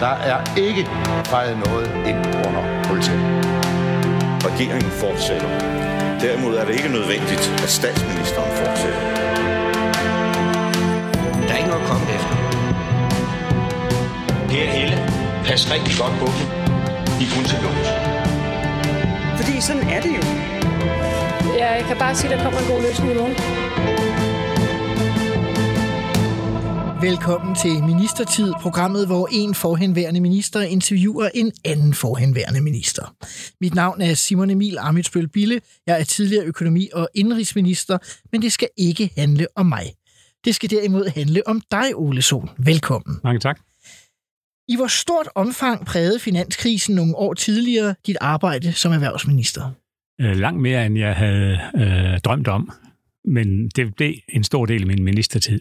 Der er ikke fejret noget ind under politiet. Regeringen fortsætter. Derimod er det ikke nødvendigt, at statsministeren fortsætter. Der er ikke noget at komme efter. Per Helle, pas rigtig godt på dem. De er kun til lås. Fordi sådan er det jo. Ja, jeg kan bare sige, at der kommer en god løsning i morgen. Velkommen til Ministertid, programmet, hvor en forhenværende minister interviewer en anden forhenværende minister. Mit navn er Simon Emil Amitsbøl Bille. Jeg er tidligere økonomi- og indrigsminister, men det skal ikke handle om mig. Det skal derimod handle om dig, Ole Sohn. Velkommen. Mange tak. I hvor stort omfang prægede finanskrisen nogle år tidligere dit arbejde som erhvervsminister? Øh, langt mere, end jeg havde øh, drømt om. Men det blev en stor del af min ministertid.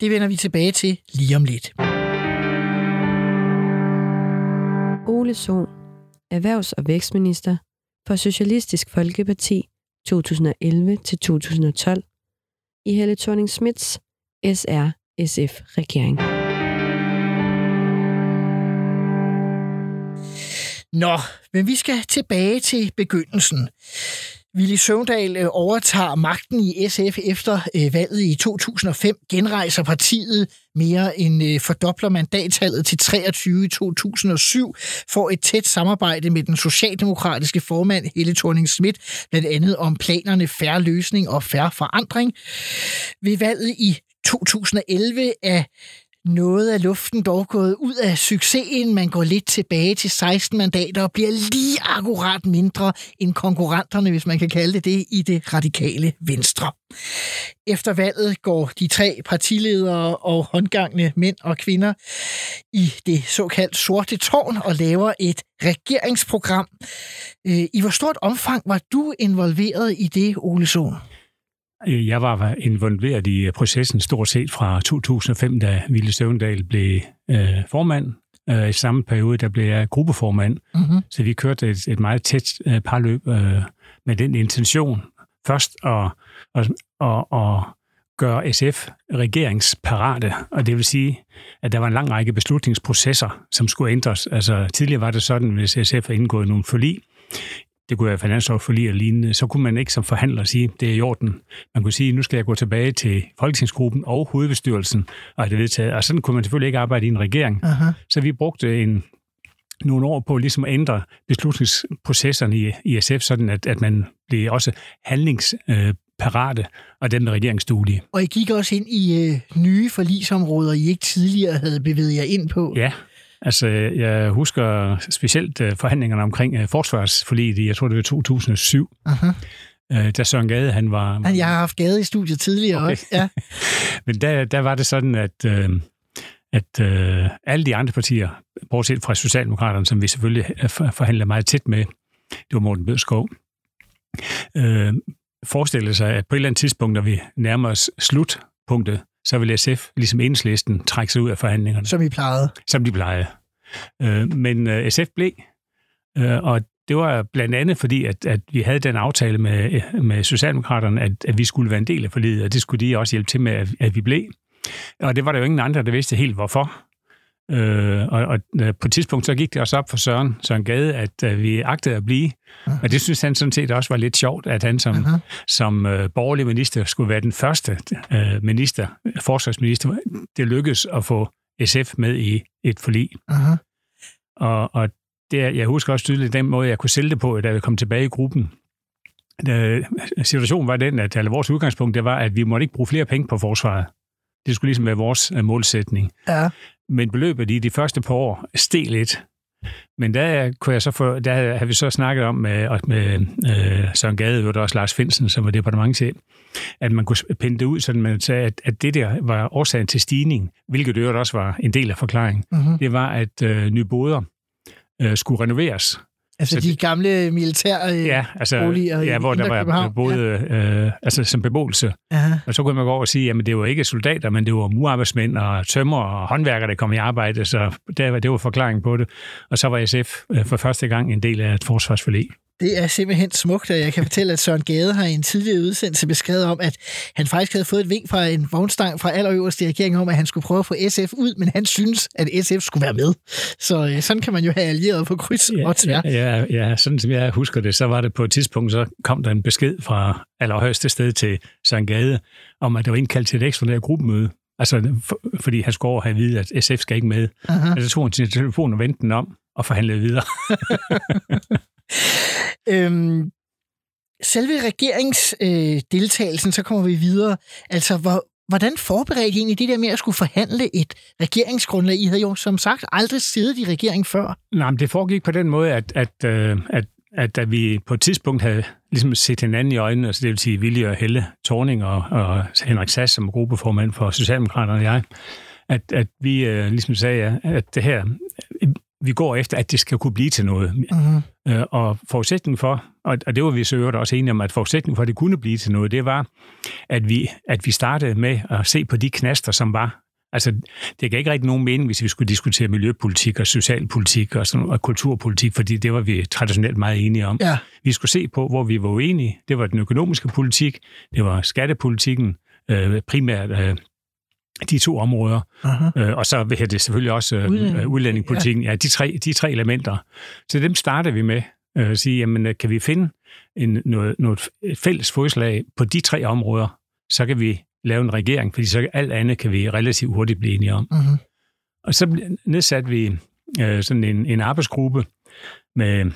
Det vender vi tilbage til lige om lidt. Ole Sohn, erhvervs- og vækstminister for Socialistisk Folkeparti 2011-2012 i Helle thorning Smiths SR-SF-regering. Nå, men vi skal tilbage til begyndelsen. Willy Søvndal øh, overtager magten i SF efter øh, valget i 2005, genrejser partiet mere end øh, fordobler mandattallet til 23 i 2007, får et tæt samarbejde med den socialdemokratiske formand Helle thorning Schmidt, blandt andet om planerne færre løsning og færre forandring. Ved valget i 2011 er noget af luften dog gået ud af succesen. Man går lidt tilbage til 16 mandater og bliver lige akkurat mindre end konkurrenterne, hvis man kan kalde det det, i det radikale venstre. Efter valget går de tre partiledere og håndgangne mænd og kvinder i det såkaldt sorte tårn og laver et regeringsprogram. Øh, I hvor stort omfang var du involveret i det, Ole Sohn? Øh, jeg var involveret i processen stort set fra 2005, da Ville Søvndal blev øh, formand. Øh, I samme periode, der blev jeg gruppeformand. Mm-hmm. Så vi kørte et, et meget tæt øh, parløb øh, med den intention først at, at, at, at gøre SF regeringsparate. Og det vil sige, at der var en lang række beslutningsprocesser, som skulle ændres. Altså tidligere var det sådan, hvis SF har indgået nogle forlig, det kunne være finanslovsforlig og lignende, så kunne man ikke som forhandler sige, det er i orden. Man kunne sige, nu skal jeg gå tilbage til folketingsgruppen og hovedbestyrelsen, og have det vedtaget. Og sådan kunne man selvfølgelig ikke arbejde i en regering. Aha. Så vi brugte en, nogle år på ligesom at ændre beslutningsprocesserne i, i SF, sådan at, at man blev også handlingsparate og den regeringsduelige. Og I gik også ind i øh, nye forlisområder, I ikke tidligere havde bevæget jer ind på. Ja, Altså, jeg husker specielt uh, forhandlingerne omkring uh, forsvarsforliget i, jeg tror det var 2007. Aha. Uh, da Søren Gade, han var... Han, jeg har haft Gade i studiet tidligere okay. også, ja. Men der, der var det sådan, at, at alle de andre partier, bortset fra Socialdemokraterne, som vi selvfølgelig forhandlede meget tæt med, det var Morten Bødskov, uh, forestillede sig, at på et eller andet tidspunkt, når vi nærmer os slutpunktet, så vil SF, ligesom enhedslisten, trække sig ud af forhandlingerne. Som I plejede. Som de plejede. Øh, men øh, SF blev, øh, og det var blandt andet fordi, at, at vi havde den aftale med, med Socialdemokraterne, at, at vi skulle være en del af forliget, og det skulle de også hjælpe til med, at, at vi blev. Og det var der jo ingen andre, der vidste helt hvorfor. Øh, og, og på et tidspunkt så gik det også op for Søren, Søren Gade, at uh, vi agtede at blive. Uh-huh. Og det synes han sådan set også var lidt sjovt, at han som, uh-huh. som uh, borgerlig minister skulle være den første uh, minister, forsvarsminister. Det lykkedes at få SF med i et forlig. Uh-huh. Og, og det, jeg husker også tydeligt den måde, jeg kunne sælge det på, da vi kom tilbage i gruppen. Da, situationen var den, at eller vores udgangspunkt det var, at vi måtte ikke bruge flere penge på forsvaret. Det skulle ligesom være vores målsætning. Ja. Men beløbet i de første par år steg lidt. Men der, kunne jeg så få, der har vi så snakket om med, med øh, Søren Gade, og også Lars Finsen, som var departementchef, at man kunne pinde det ud, sådan man sagde, at, at det der var årsagen til stigning, hvilket det også var en del af forklaringen, mm-hmm. det var, at øh, nye boder øh, skulle renoveres. Altså så de gamle militære øh, ja, altså, boliger ja, hvor der var både ja. øh, altså, som beboelse. Aha. Og så kunne man gå over og sige, at det var ikke soldater, men det var murarbejdsmænd og tømmer og håndværkere, der kom i arbejde, så det, det var forklaringen på det. Og så var SF øh, for første gang en del af et forsvarsforlig. Det er simpelthen smukt, og jeg kan fortælle, at Søren Gade har i en tidligere udsendelse beskrevet om, at han faktisk havde fået et vink fra en vognstang fra allerøverste regering om, at han skulle prøve at få SF ud, men han synes, at SF skulle være med. Så øh, sådan kan man jo have allieret på kryds Ja, og tvær. ja, ja, ja, sådan som jeg husker det, så var det på et tidspunkt, så kom der en besked fra allerhøjeste sted til Søren Gade, om at der var indkaldt til et ekstraordinært gruppemøde. Altså, for, fordi han skulle over have at vide, at SF skal ikke med. Aha. Og så tog han sin telefon og vendte den om og forhandlede videre. Øhm, selve regeringsdeltagelsen, øh, så kommer vi videre. Altså, hvor, hvordan forberedte I egentlig det der med at skulle forhandle et regeringsgrundlag? I havde jo som sagt aldrig siddet i regering før. Nej, men det foregik på den måde, at, at, øh, at, at da vi på et tidspunkt havde ligesom set hinanden i øjnene, altså det vil sige Vilje og Helle Torning og, og Henrik Sass som gruppeformand for Socialdemokraterne og jeg, at, at vi øh, ligesom sagde, at det her, vi går efter, at det skal kunne blive til noget. Mm-hmm. Øh, og forudsætningen for, og og det var vi så øvrigt også enige om, at forudsætningen for, at det kunne blive til noget, det var, at vi, at vi startede med at se på de knaster, som var. Altså, det gav ikke rigtig nogen mening, hvis vi skulle diskutere miljøpolitik og socialpolitik og, sådan, og kulturpolitik, fordi det var vi traditionelt meget enige om. Ja. Vi skulle se på, hvor vi var uenige. Det var den økonomiske politik, det var skattepolitikken, øh, primært øh, de to områder. Aha. Øh, og så vil det selvfølgelig også øh, Udlænding. øh, udlændingepolitikken. Ja, de tre, de tre elementer. Så dem starter vi med øh, at sige, jamen øh, kan vi finde en, noget, noget et fælles fodslag på de tre områder, så kan vi lave en regering, fordi så alt andet kan vi relativt hurtigt blive enige om. Mm-hmm. Og så nedsatte vi øh, sådan en, en arbejdsgruppe med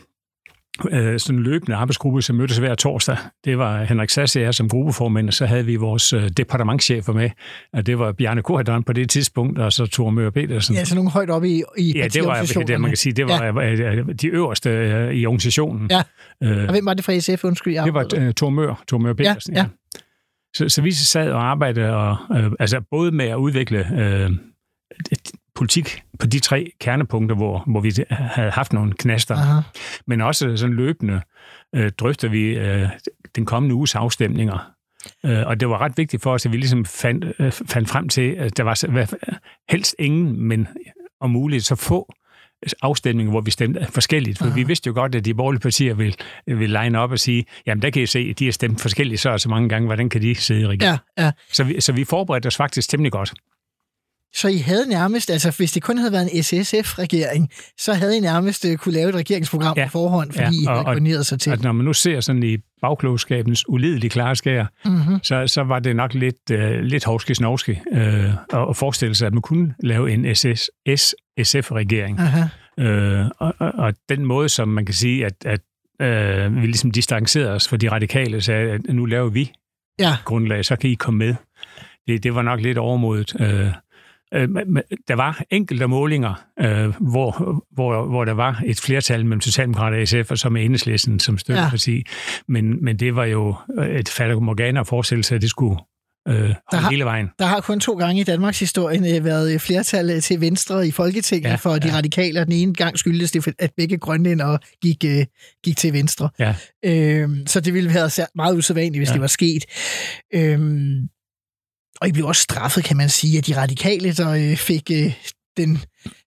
øh, sådan en løbende arbejdsgruppe, som mødtes hver torsdag. Det var Henrik Sass og jeg som gruppeformand, og så havde vi vores øh, departementchefer med, og det var Bjarne Korhedon på det tidspunkt, og så Thor Møger Petersen. Ja, så nogle højt oppe i, i Ja, det var det, man kan sige, det var ja. de øverste øh, i organisationen. Ja. Øh, Og hvem var det fra SF? Undskyld, jeg det var uh, Thor Mør, Thor Mør Petersen. ja. Så, så vi sad og arbejdede, og, øh, altså både med at udvikle øh, politik på de tre kernepunkter, hvor, hvor vi havde haft nogle knaster, Aha. men også sådan løbende øh, drøfter vi øh, den kommende uges afstemninger. Øh, og det var ret vigtigt for os, at vi ligesom fandt, øh, fandt frem til, at der var hvad- helst ingen, men om muligt så få afstemninger, hvor vi stemte forskelligt. For Aha. vi vidste jo godt, at de borgerlige partier vil, vil line op og sige, jamen der kan I se, at de har stemt forskelligt så og så mange gange, hvordan kan de sidde i regeringen? Ja, ja. Så, vi, så vi forberedte os faktisk temmelig godt. Så I havde nærmest, altså hvis det kun havde været en SSF-regering, så havde I nærmest øh, kunne lave et regeringsprogram Ja. på forhånd, fordi Ja, I og- havde og- koordineret sig til. At når man nu ser sådan i bagklogskabens ulidelige klare skær, Mm-hmm. så, så var det nok lidt, øh, lidt hovski-snovski øh, at, at forestille sig, at man kunne lave en SS, SF-regering. Aha. Øh, og, og, og den måde, som man kan sige, at, at øh, vi ligesom distancerede os fra de radikale, sagde, at nu laver vi Ja. grundlag, så kan I komme med. Det, det var nok lidt overmodet. Øh, der var enkelte målinger, øh, hvor, hvor, hvor der var et flertal mellem Socialdemokrater og SF, og så med Enhedslisten som støtteparti. Ja. Men, men det var jo et fatter Morgana at forestille sig, at det skulle øh, holde har- hele vejen. Der har kun to gange i Danmarks historie øh, været øh, flertal øh, til venstre i Folketinget ja, for de ja. radikale, og den ene gang skyldtes det, at begge grønlændere gik, øh, gik til venstre. Ja. Øhm, så det ville være sær- meget usædvanligt, hvis. Ja. det var sket. Øhm, og I blev også straffet, kan man sige, at de radikale, der øh, fik øh, den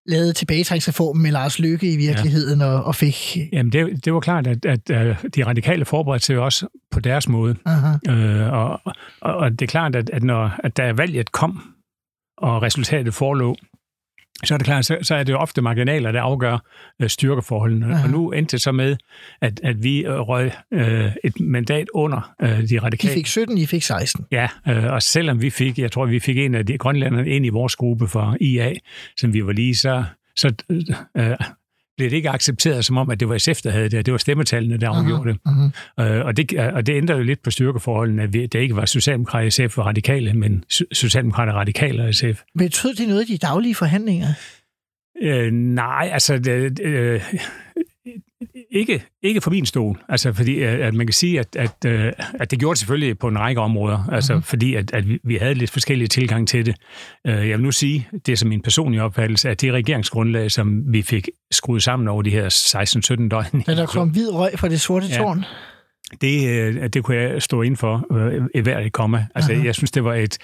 lavede tilbagetrækningsreformen med Lars Løkke i virkeligheden, ja. og, og fik... Jamen, det, det var klart, at, at, at de radikale forberedte sig også på deres måde. Aha. Øh, og, og, og det er klart, at, at når at da valget kom, og resultatet forelå, så er det klart, så, så er det jo ofte marginaler, der afgør øh, styrkeforholdene. Aha. Og nu endte det så med, at, at vi øh, røg øh, et mandat under øh, de De radikale. fik 17, I fik 16. Ja, øh, og selvom vi fik, jeg tror, vi fik en af de grønlænderne ind i vores gruppe for IA, som vi var lige, så, så øh, blev det ikke accepteret som om, at det var SF, der havde det. Det var stemmetallene, der afgjorde det. Mhm. Øh, og, det og det ændrede jo lidt på styrkeforholdene, at det ikke var Socialdemokrater, SF og Radikale, men Socialdemokrater, Radikale og SF. Betød det noget i de daglige forhandlinger? Øh, nej, altså... Det, øh, ikke, ikke for min stol. Altså, fordi øh, at man kan sige, at, at, øh, at det gjorde det selvfølgelig på en række områder. Altså, Mhm. fordi at, at vi- havde lidt forskellige tilgang til det. Øh, jeg vil nu sige, det er som min personlige opfattelse, at det regeringsgrundlag, som vi fik skruet sammen over de her 16-17 døgn, Da der kom hvid røg fra det sorte Ja. tårn? det, det kunne jeg stå ind for i hvert et komma. Altså, Aha. jeg synes, det var et,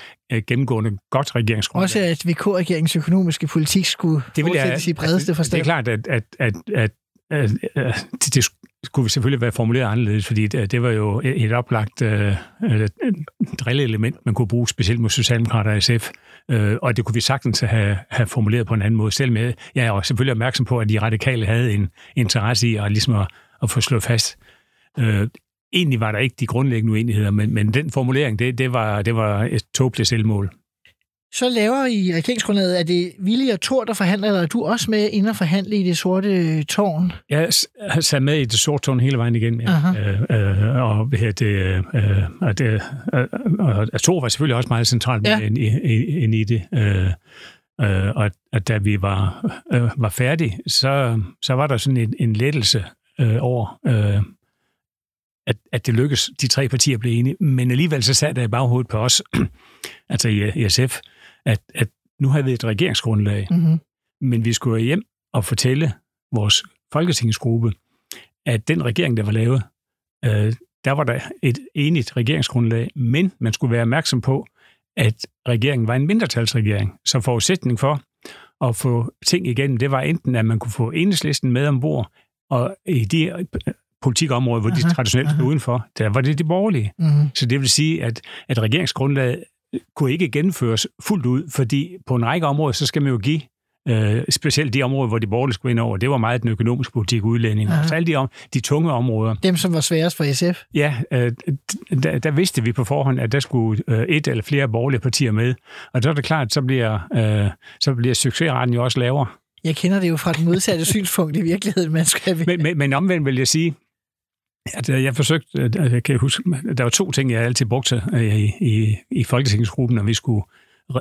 gennemgående godt regeringsgrundlag. Også at VK-regeringens økonomiske politik skulle det vil jeg, i bredeste forstand. Det er klart, at, at, at, at Øh, øh, det, det skulle vi selvfølgelig være formuleret anderledes, fordi det, det var jo et oplagt øh, øh drilleelement, man kunne bruge specielt mod Socialdemokrater og SF. Øh, og det kunne vi sagtens have, have formuleret på en anden måde. Selv med, jeg er også selvfølgelig opmærksom på, at de radikale havde en interesse i at, ligesom at, at få slået fast. Øh, egentlig var der ikke de grundlæggende uenigheder, men, men den formulering, det, det, var, det var et tåbeligt selvmål. Så laver I regeringsgrundlaget, er det Willy og Thor, der forhandler, eller er du også med inden at forhandle i det sorte tårn? Jeg har sat med i det sorte tårn hele vejen igen, ja. Øh, øh, og her, det, øh, og det, øh, og Thor var selvfølgelig også meget centralt med Ja. ind, i, ind i det. Øh, øh, og at da vi var, øh, var færdige, så, så var der sådan en, en lettelse øh, over, øh, at, at det lykkedes, de tre partier blev enige. Men alligevel så sad der i baghovedet på os, altså i, i SF, at, at nu havde vi et regeringsgrundlag, Mm-hmm. men vi skulle hjem og fortælle vores folketingsgruppe, at den regering, der var lavet, øh, der var der et enigt regeringsgrundlag, men man skulle være opmærksom på, at regeringen var en mindretalsregering. Så forudsætning for at få ting igennem, det var enten, at man kunne få enhedslisten med ombord, og i de øh, politikområder, hvor de Aha, traditionelt stod aha. udenfor, der var det de borgerlige. Mm-hmm. Så det vil sige, at, at regeringsgrundlaget kunne ikke gennemføres fuldt ud, fordi på en række områder, så skal man jo give øh, specielt de områder, hvor de borgerlige skulle ind over. Det var meget den økonomiske politik, udlænding. Aha. Så alle de, om, de tunge områder, Dem, som var sværest for SF. ja, øh, der, der vidste vi på forhånd, at der skulle øh, et eller flere borgerlige partier med. Og så er det klart, så bliver, øh, så bliver succesraten jo også lavere. Jeg kender det jo fra den modsatte synspunkt i virkeligheden, man skal have. Men, men, men omvendt vil jeg sige, at øh, jeg forsøgte, jeg kan huske, der var to ting, jeg altid brugte øh, i, i, i folketingsgruppen, når vi skulle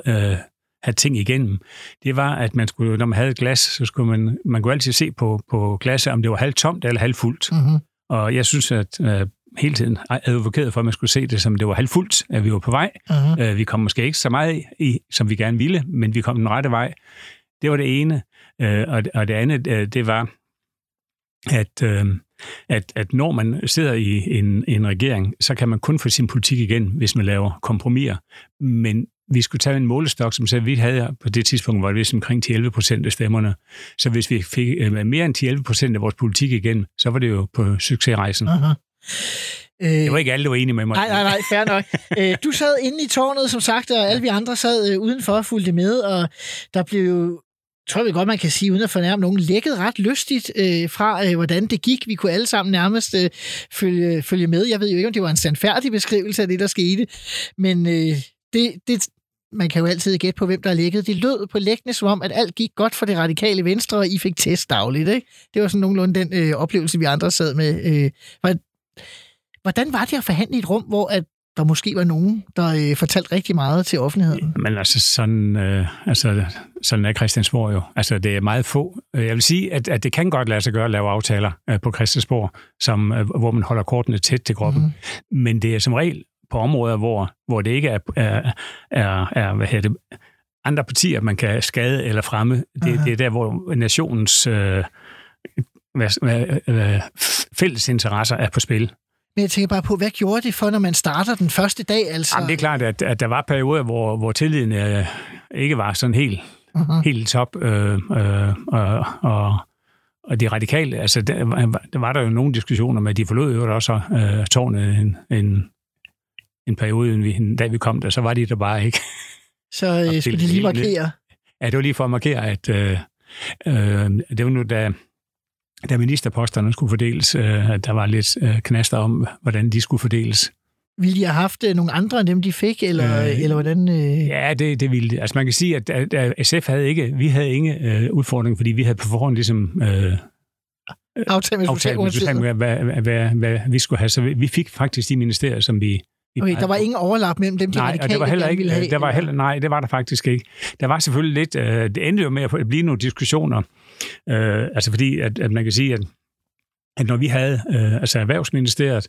øh, have ting igennem. Det var, at man skulle, når man havde et glas, så skulle man, man kunne altid se på, på glasset, om det var halvtomt eller halvfuldt. Mm-hmm. Og jeg synes, at øh, hele tiden advokeret for, at man skulle se det, som det var halvfuldt, at vi var på vej. Mm-hmm. Øh, vi kom måske ikke så meget i, som vi gerne ville, men vi kom den rette vej. Det var det ene. Øh, og, og det andet, øh, det var, at, øh, at, at når man sidder i en, en regering, så kan man kun få sin politik igen, hvis man laver kompromiser. Men vi skulle tage en målestok, som sagde, at vi havde på det tidspunkt, var det vist omkring 11 procent af stemmerne. Så hvis vi fik øh, mere end 11 procent af vores politik igen, så var det jo på succesrejsen. Aha. Øh, Det var ikke alle, der var enige med mig. Nej, nej, nej, fair nok. Øh, du sad inde i tårnet, som sagt, og alle vi andre sad øh, udenfor og fulgte med, og der blev jo, tror jeg godt, man kan sige, uden at fornærme nogen, lækket ret lystigt øh, fra, øh, hvordan det gik. Vi kunne alle sammen nærmest øh, følge, følge med. Jeg ved jo ikke, om det var en sandfærdig beskrivelse af det, der skete, men øh, det, det, man kan jo altid gætte på, hvem der har lækket. Det lød på læggende som om, at alt gik godt for det radikale venstre, og I fik test dagligt. Ikke? Det var sådan nogenlunde den øh, oplevelse, vi andre sad med. Øh, Hvordan var det at forhandle i et rum, hvor at der måske var nogen, der øh, fortalte rigtig meget til offentligheden? Men altså, sådan, øh, altså, sådan er Christiansborg jo. Altså, det er meget få. Øh, Jeg vil sige, at, at det kan godt lade sig gøre at lave aftaler øh, på Christiansborg, som, øh, hvor man holder kortene tæt til kroppen. Mm. Men det er som regel på områder, hvor, hvor det ikke er, er, er, er hvad hedder det, andre partier, man kan skade eller fremme. Det, Aha. det er der, hvor nationens øh, hvad, hvad, hvad, fælles interesser er på spil. Men jeg tænker bare på, hvad gjorde det for, når man starter den første dag? Altså, Jamen, det er klart, at, at der var perioder, hvor, hvor tilliden øh, ikke var sådan helt, uh-huh. helt top. Øh, øh, og, og, og de radikale, altså der, var- der var der jo nogle diskussioner med, at de forlod jo også øh, tårnet en, en, en periode, vi, en dag vi kom der, så var de der bare ikke. Så øh, skulle de lige markere. Ja, det var lige for at markere, at øh, øh, det var nu, da, da ministerposterne skulle fordeles, øh, der var lidt øh, knaster om, hvordan de skulle fordeles. Ville de have haft øh, nogle andre end dem, de fik, eller, Øh, eller hvordan? Øh... Ja, det, det ville. Altså man kan sige, at, at, at SF havde ikke, vi havde ingen øh, udfordring, fordi vi havde på forhånd ligesom øh, aftalt med Socialdemokratiet. Hvad, hvad, hvad, hvad vi skulle have. Så vi, vi fik faktisk de ministerier, som vi... Okay, der var ingen overlap mellem dem, de Nej, og radikale det var heller ikke, have. der var eller- heller, nej, det var der faktisk ikke. Der var selvfølgelig lidt, øh, det endte jo med at blive nogle diskussioner, øh, altså fordi, at, at man kan sige, at, at når vi havde øh, altså Erhvervsministeriet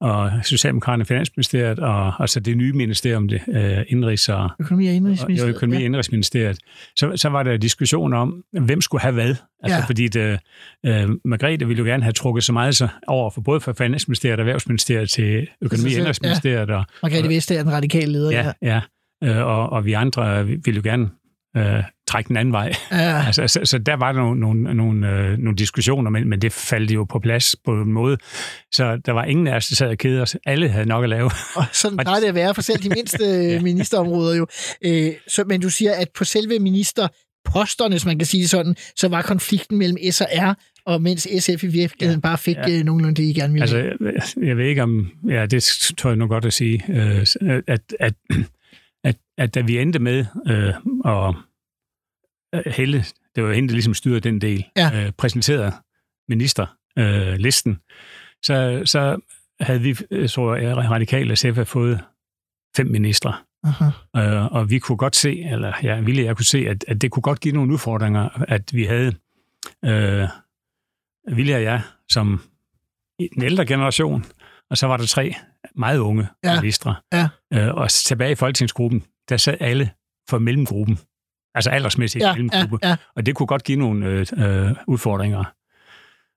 og Socialdemokraterne Finansministeriet og altså det nye ministerium, det øh, indrigs og, Økonomi og og indrigsministeriet. jo, økonomi- og indrigsministeriet, så, så var der diskussion om, hvem skulle have hvad. Altså, Ja. ja. fordi det, øh, Margrethe ville jo gerne have trukket så meget så over for både fra Finansministeriet og Erhvervsministeriet til Økonomi- og Ja. Indrigsministeriet og, Margrethe Vestager, den radikale leder. Ja, ja. Øh, og, og vi andre vi ville jo gerne øh, trække den anden vej. Ja. Altså, så, så der var nogle, nogle, nogle, øh, nogle diskussioner, men, men det faldt jo på plads på en måde. Så der var ingen af os, der sad og kedede os. Alle havde nok at lave. Og sådan plejer det at være for selv de mindste ja. ministerområder jo. Øh, så, men du siger, at på selve ministerposterne, hvis man kan sige det sådan, så var konflikten mellem S og R, og mens SF i virkeligheden ja. bare fik ja. øh, nogenlunde det, I gerne ville. Altså, jeg, jeg ved ikke om... Ja, det tror jeg nu godt at sige. Øh, at, at, at, at da vi endte med øh, at øh, Helle, det var hende, der ligesom styrede den del, Ja. øh, præsenterede ministerlisten, øh, listen, så, så havde vi, øh, tror jeg, radikale SF fået fem ministre. Aha. Øh, og vi kunne godt se, eller ja, Ville jeg kunne se, at, at det kunne godt give nogle udfordringer, at vi havde øh, Ville og jeg som i den ældre generation, og så var der tre meget unge Ja. ministre. Ja. Øh, og tilbage i folketingsgruppen, der sad alle for mellemgruppen. Altså aldersmæssigt Ja, ja, mellemgruppe. ja. Og det kunne godt give nogle øh, øh, udfordringer.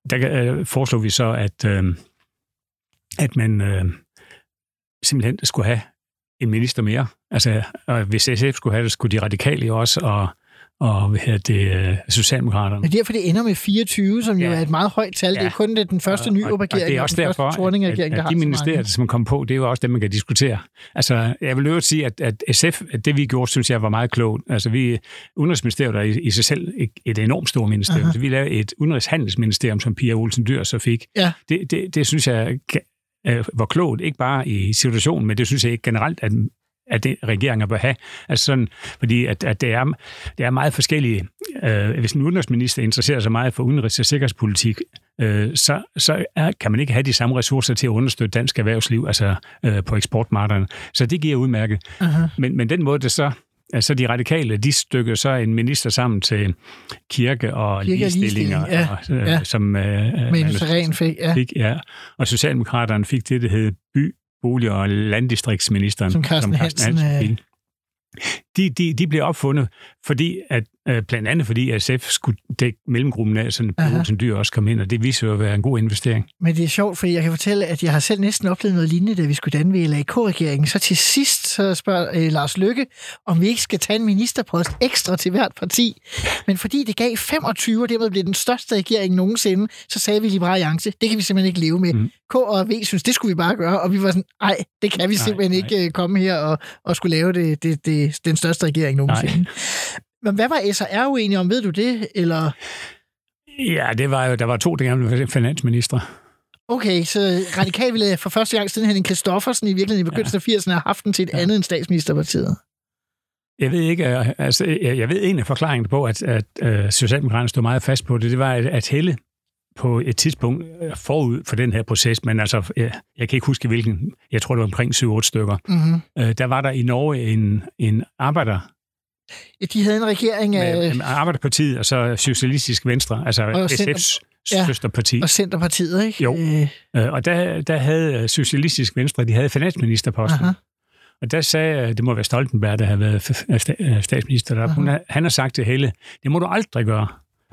Der øh, foreslog vi så, at, øh, at man øh, simpelthen skulle have en minister mere. Altså, og hvis SF skulle have det, skulle de radikale også, og, og hvad hedder det, øh, Socialdemokraterne. Men derfor det ender med 24, som jo Ja. er et meget højt tal. Det er Ja. kun det, den første nye regering, det er også den derfor, første Thorning-regering, at, der at de ministerier, som kom på, det er jo også dem, man kan diskutere. Altså, jeg vil øvrigt sige, at, at SF, at det vi gjorde, synes jeg var meget klogt. Altså, vi, Udenrigsministeriet er i, i sig selv et, et enormt stort ministerium. Aha. Så vi lavede et udenrigshandelsministerium, som Pia Olsen Dyr så fik. Ja. Det, det, det synes jeg var klogt, ikke bare i situationen, men det synes jeg ikke generelt, at at det regeringer bør have. Altså sådan, fordi at, at det, er, det er meget forskellige. Øh, hvis en udenrigsminister interesserer sig meget for udenrigs- og sikkerhedspolitik, øh, så, så er, kan man ikke have de samme ressourcer til at understøtte dansk erhvervsliv, altså øh, på eksportmarkederne. Så det giver udmærket. Aha. Men, men den måde, det så Altså de radikale, de stykker så en minister sammen til kirke og Kirke og ligestillinger, ligestilling, ja, og, øh, ja. som øh, Med man industrien fik, ja. fik, ja. Og Socialdemokraterne fik det, der hed by, bolig- og landdistriktsministeren. Som Carsten Hansen, øh, fik. De, de, de blev opfundet, fordi at, øh, blandt andet fordi SF skulle dække mellemgruppen af, Aha. at Dyr også kom ind, og det viser jo at være en god investering. Men det er sjovt, fordi jeg kan fortælle, at jeg har selv næsten oplevet noget lignende, da vi skulle danne VLAK-regeringen. Så til sidst så spørger øh, Lars Lykke, om vi ikke skal tage en ministerpost ekstra til hvert parti. Men fordi det gav 25, og dermed blev den største regering nogensinde, så sagde vi Liberale Alliance, det kan vi simpelthen ikke leve med. Mm. K og V synes, det skulle vi bare gøre, og vi var sådan, nej, det kan vi Nej, simpelthen nej. ikke øh, komme her og, og skulle lave det, det, det, den største regering nogensinde. Men hvad var SR uenige om, ved du det? Eller... Ja, det var jo, der var to, være finansministre. Okay, så radikal ville for første gang siden Henning Kristoffersen i virkeligheden i begyndelsen af 80'erne have haft den til et Ja. andet end statsministerpartiet. Jeg ved ikke, øh, altså, jeg, ved en af forklaringerne på, at, at uh, Socialdemokraterne stod meget fast på det, det var, at, at Helle på et tidspunkt øh, forud for den her proces, men altså, jeg, jeg kan ikke huske hvilken, jeg tror det var omkring 7-8 stykker, Mm-hmm. uh, der var der i Norge en, en arbejder, De havde en regering af med Arbejderpartiet og så Socialistisk Venstre, altså Og Center- SF's ja. søsterparti. og Centerpartiet, ikke? Jo. Øh, Øh, Og der, der havde Socialistisk Venstre, de havde finansministerposten. aha. Og der sagde, det må være Stoltenberg, der havde været øh, statsminister der. Hun, har- han har sagt til Helle, det må du aldrig gøre.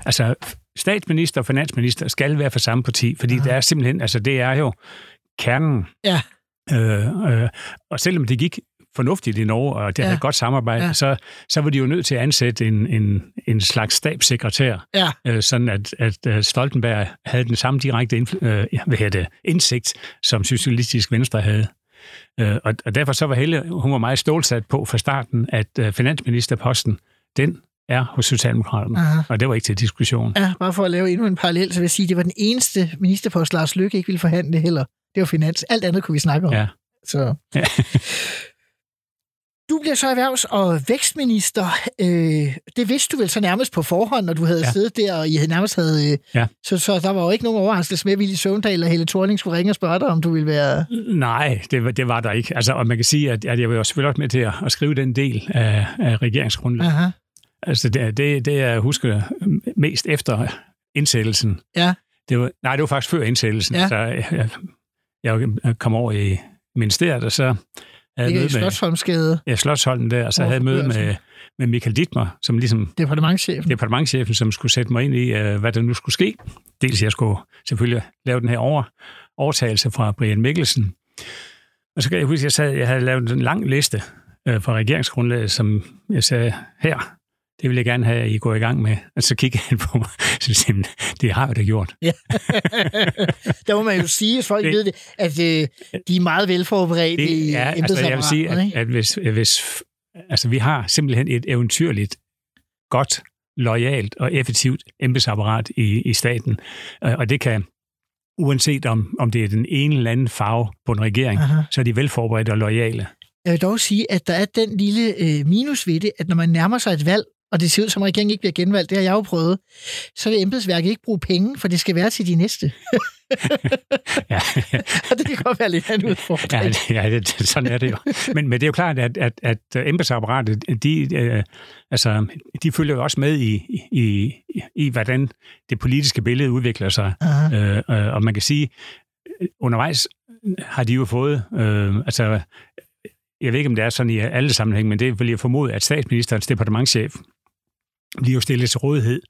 Altså, statsminister og finansminister skal være for samme parti, fordi Aha. det er simpelthen, altså det er jo kernen. Ja. Øh, øh, og selvom det gik fornuftigt i Norge, og det Ja. havde godt samarbejde, Ja. så, så var de jo nødt til at ansætte en, en, en slags stabssekretær, Ja. øh, sådan at, at øh, Stoltenberg havde den samme direkte indfly- øh, ja, hvad hedder det, indsigt, som Socialistisk Venstre havde. Øh, og, og derfor så var Helle, hun var meget stålsat på fra starten, at øh, finansministerposten, den er hos Socialdemokraterne. Aha. Og det var ikke til diskussion. Ja, bare for at lave endnu en parallel, så vil jeg sige, at det var den eneste ministerpost, Lars Løkke ikke ville forhandle heller. Det var finans. Alt andet kunne vi snakke om. Ja. Så. Ja. Du bliver så erhvervs- og vækstminister. Øh, det vidste du vel så nærmest på forhånd, når du havde ja. Siddet der, og I havde nærmest havde... Øh, Ja. så, så der var jo ikke nogen overraskelse med, at Willy Søvndal og Helle Thorning skulle ringe og spørge dig, om du ville være... Nej, det, var- det var der ikke. Altså, og man kan sige, at, at jeg var jo selvfølgelig også med til at, at skrive den del af, af regeringsgrundlaget. Altså, det, det, det jeg husker mest efter indsættelsen. Ja. Det var, nej, det var faktisk før indsættelsen. Ja. Så jeg, jeg, jeg kom over i ministeriet, og så havde møde med Slotsholmsgade, ja, Slottsholden der, og så havde jeg møde med, med Michael Dittmer, som ligesom departementchefen. departementchefen, som skulle sætte mig ind i, øh, hvad der nu skulle ske. Dels jeg skulle selvfølgelig lave den her over, overtagelse fra Brian Mikkelsen. Og så kan jeg huske, at jeg, sad, jeg havde lavet en lang liste øh, fra regeringsgrundlaget, som jeg sagde, her, det vil jeg gerne have, at I går i gang med. Og så kigger han på mig, så siger det har vi da gjort. Ja. der må man jo sige, hvis folk det, ved det, at øh, de er meget velforberedte i Det er, altså jeg vil sige, at, at hvis, hvis, altså vi har simpelthen et eventyrligt, godt, lojalt og effektivt embedsapparat i, i staten, Øh, og det kan, uanset om, om det er den ene eller anden farve på en regering, Aha. så er de velforberedte og lojale. Jeg vil dog sige, at der er den lille øh, minus ved det, at når man nærmer sig et valg, og det ser ud som, at regeringen ikke bliver genvalgt, det har jeg jo prøvet, så vil embedsværket ikke bruge penge, for det skal være til de næste. Ja, og det kan godt være lidt af en udfordring. ja, ja det, sådan er det jo. Men, men det er jo klart, at, at, at embedsapparatet, de, øh, altså, de følger jo også med i, i, i, hvordan det politiske billede udvikler sig. Aha. Øh, øh, og man kan sige, undervejs har de jo fået, øh, altså, jeg ved ikke, om det er sådan i alle sammenhæng, men det vil jeg formode, at statsministerens departementchef bliver jo stillet til rådighed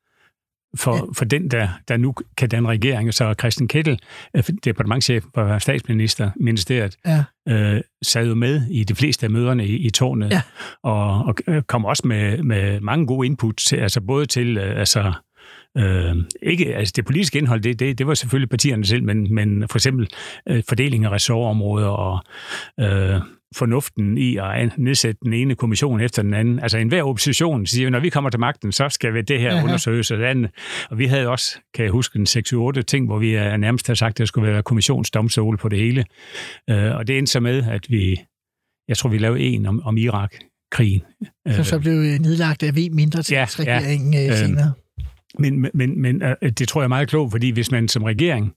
for, Ja. for den, der, der nu kan danne regering. Så Christian Kettel, øh, departementchef for statsminister, ministeriet, Ja. øh, sad jo med i de fleste af møderne i, i tårnet, Ja. og, og øh, kom også med, med mange gode input, til, altså både til, øh, altså, øh, ikke, altså det politiske indhold, det, det, det var selvfølgelig partierne selv, men, men for eksempel øh, fordeling af ressortområder og øh, fornuften i at nedsætte den ene kommission efter den anden. Altså enhver opposition siger, når vi kommer til magten, så skal vi det her Aha. undersøges og det andet. Og vi havde også, kan jeg huske, en 6-8 ting, hvor vi er nærmest har sagt, at der skulle være kommissionsdomstol på det hele. Øh, og det endte så med, at vi, jeg tror, vi lavede en om, om Irak-krigen. Som så blev øh, nedlagt af V mindre til Ja, ja. regeringen øh, Øhm, senere. Men, men, men øh, det tror jeg er meget klogt, fordi hvis man som regering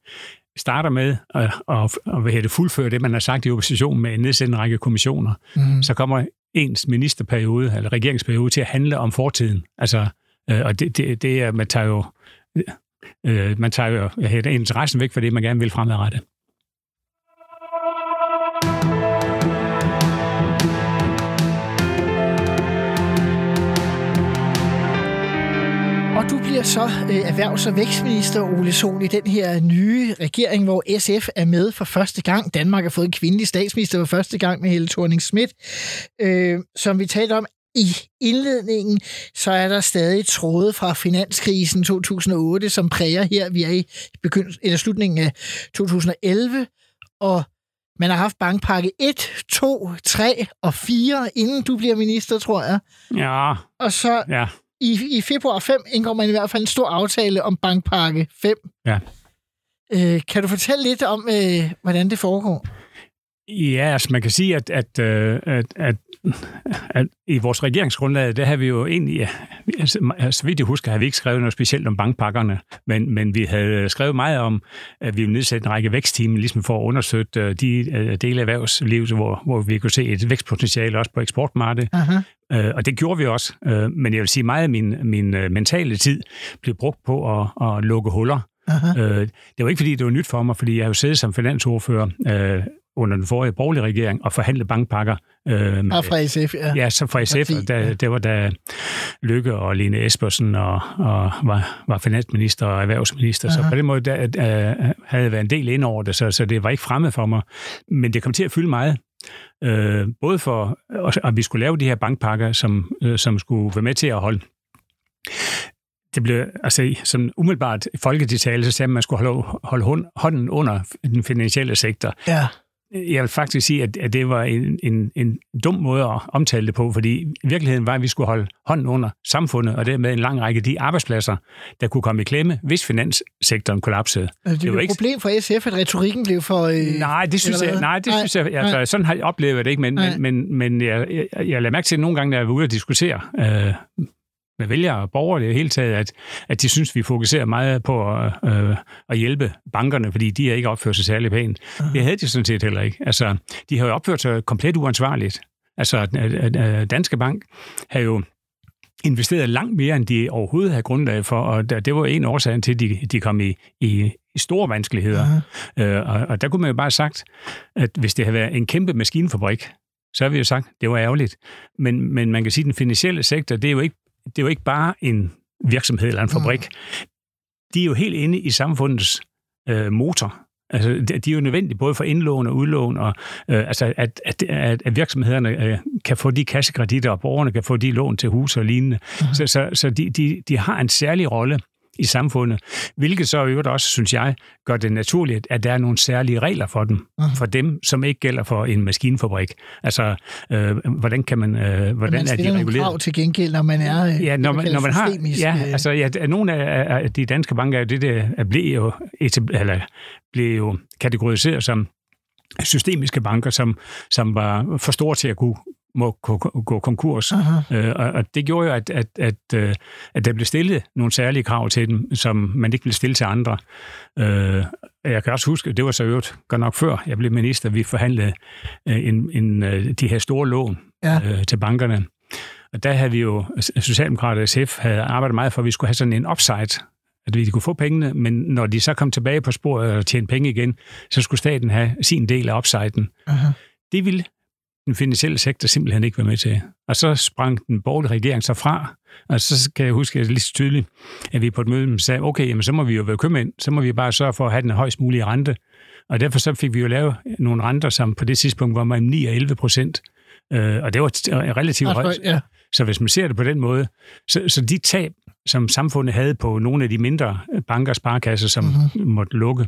starter med at, at, at hedder det, fuldføre det, man har sagt i opposition med en nedsætte en række kommissioner, Mm. så kommer ens ministerperiode, eller regeringsperiode, til at handle om fortiden. Altså, øh, og det, det, det er, man tager jo, øh, man tager jo hvad hedder interessen væk fra det, man gerne vil fremadrettet. Så øh, erhvervs- og vækstminister, Ole Sohn, i den her nye regering, hvor SF er med for første gang. Danmark har fået en kvindelig statsminister for første gang med Helle thorning Schmidt. Øh, som vi talte om i indledningen, så er der stadig tråde fra finanskrisen 2008, som præger her. Vi er i begynd- eller slutningen af 2011, og man har haft bankpakke 1, 2, 3 og 4, inden du bliver minister, tror jeg. Ja, Og så ja. I, i februar 5 indgår man i hvert fald en stor aftale om bankpakke 5. Ja. Øh, kan du fortælle lidt om, øh, hvordan det foregår? Ja, altså man kan sige, at, at, øh, at, at, at i vores regeringsgrundlag, der har vi jo egentlig, ja, altså, så vidt jeg husker, har vi ikke skrevet noget specielt om bankpakkerne, men, men vi havde skrevet meget om, at vi ville nedsætte en række vækstteam, ligesom for at understøtte øh, de øh, dele af erhvervslivet, hvor, hvor vi kunne se et vækstpotentiale også på eksportmarkedet. Aha. Øh, og det gjorde vi også. Øh, men jeg vil sige, meget af min, min øh, mentale tid blev brugt på at, at lukke huller. Aha. Øh, det var ikke, fordi det var nyt for mig, fordi jeg har jo siddet som finansordfører øh, under den forrige borgerlige regering og forhandlet bankpakker. Øh, med, Og fra SF, ja. Ja, så fra SF, Parti, ja. det var da Lykke og Lene Espersen og, og var, var finansminister og erhvervsminister, Aha. så på den måde der, øh, havde jeg været en del ind over det, så, så det var ikke fremmed for mig. Men det kom til at fylde meget. Øh, både for, at vi skulle lave de her bankpakker, som, øh, som skulle være med til at holde det blev, altså som umiddelbart folketiltale, så sagde man, at man skulle holde, holde hånden under den finansielle sektor. ja. Jeg vil faktisk sige, at, at det var en, en, en dum måde at omtale det på, fordi virkeligheden var, at vi skulle holde hånden under samfundet, og dermed en lang række af de arbejdspladser, der kunne komme i klemme, hvis finanssektoren kollapsede. Altså, det var er jo et ikke- problem for SF, at retorikken blev for... Øh, Nej, det synes jeg, nej, det Nej, synes jeg, altså, nej. sådan har jeg oplevet det ikke, men, Nej. men, men, men jeg, jeg, jeg lader mærke til nogle gange, når jeg var ude at diskutere øh, med vælgere og borgere det hele taget, at, at de synes, vi fokuserer meget på at, øh, at hjælpe bankerne, fordi de har ikke opført sig særlig pænt. Det havde de sådan set heller ikke. Altså, de har jo opført sig komplet uansvarligt. Altså, at- at- at Danske Bank har jo investeret langt mere, end de overhovedet havde grundlag for, og det var en årsag til, at de, de kom i, i, i store vanskeligheder. Øh, og, og der kunne man jo bare have sagt, at hvis det havde været en kæmpe maskinfabrik, så har vi jo sagt, det var ærgerligt. Men, men man kan sige, at den finansielle sektor, det er jo ikke, det er jo ikke bare en virksomhed eller en fabrik. De er jo helt inde i samfundets øh, motor. Altså, de er jo nødvendige både for indlån og udlån, og øh, altså, at, at, at, at virksomhederne øh, kan få de kassekreditter, og borgerne kan få de lån til hus og lignende. Uh-huh. Så, så, så de, de, de har en særlig rolle i samfundet, hvilket så i øvrigt også, synes jeg, gør det naturligt, at der er nogle særlige regler for dem, uh-huh. for dem, som ikke gælder for en maskinfabrik. Altså, øh, hvordan kan man, øh, hvordan man er de reguleret? krav til gengæld, når man er øh, Ja, når man, når man har... Ja, øh, altså, ja, nogle af, af de danske banker er jo det, der er blev jo, etab- eller blev jo kategoriseret som systemiske banker, som, som var for store til at kunne må gå, konkurs. Øh, og, og det gjorde jo, at, at, at, øh, at der blev stillet nogle særlige krav til dem, som man ikke ville stille til andre. Øh, jeg kan også huske, det var så øvrigt godt nok før jeg blev minister, vi forhandlede øh, en, en, øh, de her store lån Ja. øh, til bankerne. Og der havde vi jo, Socialdemokrater og SF havde arbejdet meget for, at vi skulle have sådan en upside, at de kunne få pengene, men når de så kom tilbage på sporet og tjente penge igen, så skulle staten have sin del af upsiden. Aha. Det ville den finansielle sektor simpelthen ikke være med til. Og så sprang den borgerlige regering så fra, og så kan jeg huske lige så tydeligt, at vi på et møde sagde, okay, jamen, så må vi jo være købmænd, så må vi bare sørge for at have den højst mulige rente. Og derfor så fik vi jo lavet nogle renter, som på det tidspunkt var mellem 9 og 11 procent. Øh, og det var t- relativt højt. ja. Så hvis man ser det på den måde, så, så de tab, som samfundet havde på nogle af de mindre banker og sparekasser, som Mhm. mm-hmm. måtte lukke,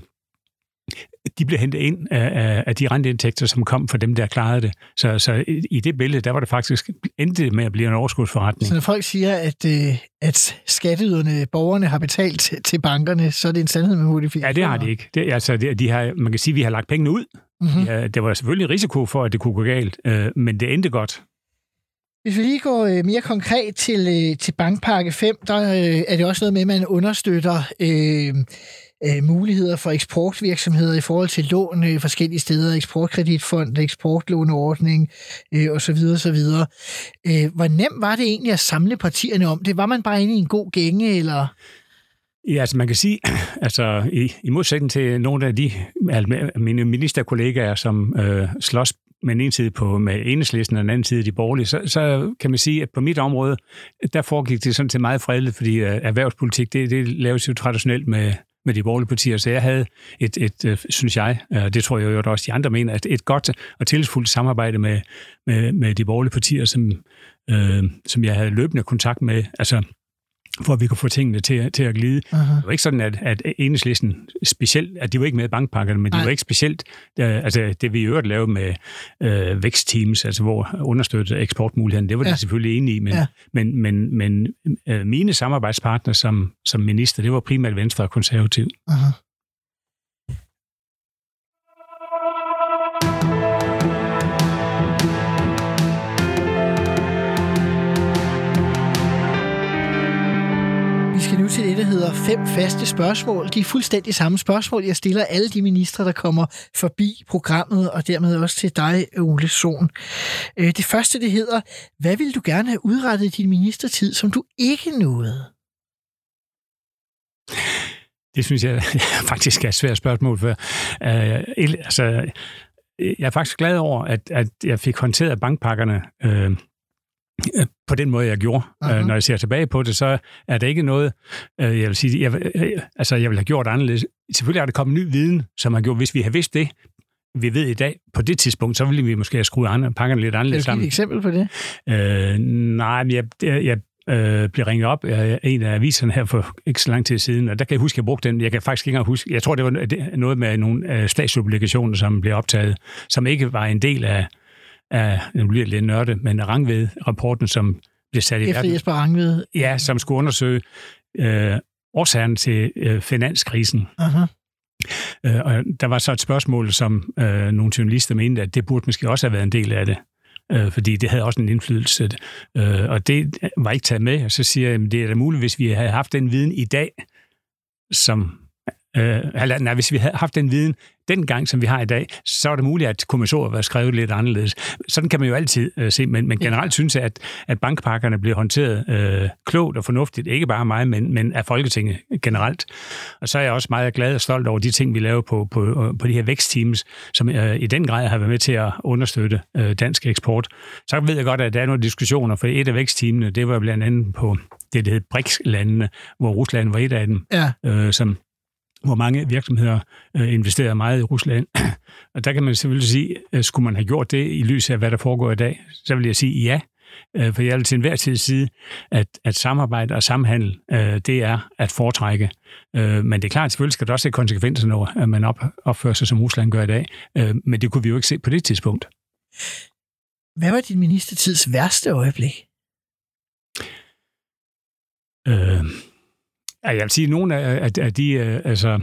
de blev hentet ind af, af, de renteindtægter, som kom fra dem, der klarede det. Så, så i- det billede, der var det faktisk endte med at blive en overskudsforretning. Så når folk siger, at, øh, at skatteyderne, borgerne har betalt til- bankerne, så er det en sandhed med modifikationer. Ja, det har de ikke. Det, altså, det, de har, man kan sige, at vi har lagt pengene ud. Mm-hmm. Ja, der var selvfølgelig risiko for, at det kunne gå galt, øh, men det endte godt. Hvis vi lige går øh, mere konkret til, til bankpakke 5, der øh, er det også noget med, at man understøtter øh, øh, muligheder for eksportvirksomheder i forhold til lån øh, forskellige steder, eksportkreditfond, eksportlåneordning øh, osv. osv. Øh, hvor nemt var det egentlig at samle partierne om det? Var man bare inde i en god gænge, eller... Ja, altså man kan sige, altså i, i modsætning til nogle af de altså, mine ministerkollegaer, som øh, slås med en ene side på, med enhedslisten og den anden side de borgerlige, så, så kan man sige, at på mit område, der foregik det sådan til meget fredeligt, fordi øh, erhvervspolitik, det, det laves jo traditionelt med, med de borgerlige partier, så jeg havde et, et øh, synes jeg, og det tror jeg jo også de andre mener, at et godt og tillidsfuldt samarbejde med, med, med de borgerlige partier, som, øh, som jeg havde løbende kontakt med, altså for at vi kunne få tingene til, til at glide. Aha. Det var ikke sådan, at, at enhedslisten specielt, at de var ikke med i bankpakkerne, men de Nej. var ikke specielt, øh, altså det vi i øvrigt lavede med øh, vækstteams, altså hvor understøtte eksportmulighederne, det var ja. De selvfølgelig enige i, men, ja. men, men, men øh, mine samarbejdspartnere som, som minister, det var primært Venstre og Konservativ. Aha. Skal nu til det, der hedder fem faste spørgsmål. De er fuldstændig samme spørgsmål. Jeg stiller alle de ministre, der kommer forbi programmet, og dermed også til dig, Ole Sohn. Øh, det første, det hedder, hvad vil du gerne have udrettet i din ministertid, som du ikke nåede? Det synes jeg faktisk er et svært spørgsmål, for øh, altså, jeg er faktisk glad over, at, at jeg fik håndteret bankpakkerne øh, på den måde, jeg gjorde. Aha. Uh-huh. Når jeg ser tilbage på det, så er det ikke noget, øh, jeg vil sige, jeg, øh, altså, jeg vil have gjort anderledes. Selvfølgelig er der kommet ny viden, som har gjort, hvis vi har vidst det, vi ved i dag, på det tidspunkt, så ville vi måske have skruet andre, pakkerne lidt anderledes du give et sammen. eksempel på det? Øh, nej, men jeg, jeg, øh, blev ringet op af en af aviserne her for ikke så lang tid siden, og der kan jeg huske, at jeg brugte den. Jeg kan faktisk ikke engang huske. Jeg tror, det var noget med nogle øh, statsobligationer, som blev optaget, som ikke var en del af, af nu bliver det lidt nørde, men Rangved-rapporten, som blev sat i Efter verden. Jesper Rangved. Ja, som skulle undersøge øh, årsagen til øh, finanskrisen. Aha. Øh, og der var så et spørgsmål, som øh, nogle journalister mente, at det burde måske også have været en del af det. Øh, fordi det havde også en indflydelse. Øh, og det var ikke taget med. Og så siger jeg, at det er da muligt, hvis vi havde haft den viden i dag, som... Øh, eller, nej, hvis vi havde haft den viden dengang, som vi har i dag, så er det muligt, at kommissoriet var skrevet lidt anderledes. Sådan kan man jo altid øh, se, men, men generelt synes jeg, at, at bankpakkerne bliver håndteret øh, klogt og fornuftigt. Ikke bare af mig, men, men af Folketinget generelt. Og så er jeg også meget glad og stolt over de ting, vi laver på, på, på de her vækstteams, som øh, i den grad har været med til at understøtte øh, dansk eksport. Så ved jeg godt, at der er nogle diskussioner, for et af vækstteamene, det var blandt andet på det, der hed BRICS-landene, hvor Rusland var et af dem, Ja. øh, som hvor mange virksomheder øh, investerer meget i Rusland. og der kan man selvfølgelig sige, øh, skulle man have gjort det i lyset af, hvad der foregår i dag, så vil jeg sige ja. Øh, for jeg vil til enhver tid sige, at, at samarbejde og samhandel, øh, det er at foretrække. Øh, men det er klart, selvfølgelig skal der også se konsekvenser, når man op, opfører sig, som Rusland gør i dag. Øh, men det kunne vi jo ikke se på det tidspunkt. Hvad var din ministertids værste øjeblik? Øh, jeg vil sige, at nogle af, af, af de, øh, altså,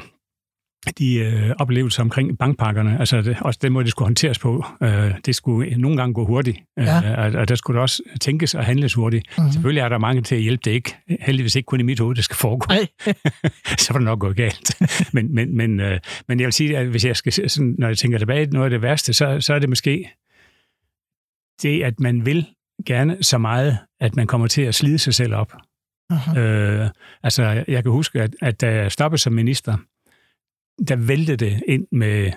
de øh, oplevelser omkring bankpakkerne, altså det, også den måde, det skulle håndteres på, øh, det skulle nogle gange gå hurtigt, ja. øh, og, og der skulle også tænkes og handles hurtigt. Mm-hmm. Selvfølgelig er der mange til at hjælpe det ikke. Heldigvis ikke kun i mit hoved, det skal foregå. så var det nok gået galt. men, men, men, øh, men jeg vil sige, at hvis jeg skal, sådan, når jeg tænker tilbage, noget af det værste, så, så er det måske det, at man vil gerne så meget, at man kommer til at slide sig selv op. Uh-huh. Øh, altså, jeg kan huske, at, at da jeg stoppede som minister, der væltede det ind med,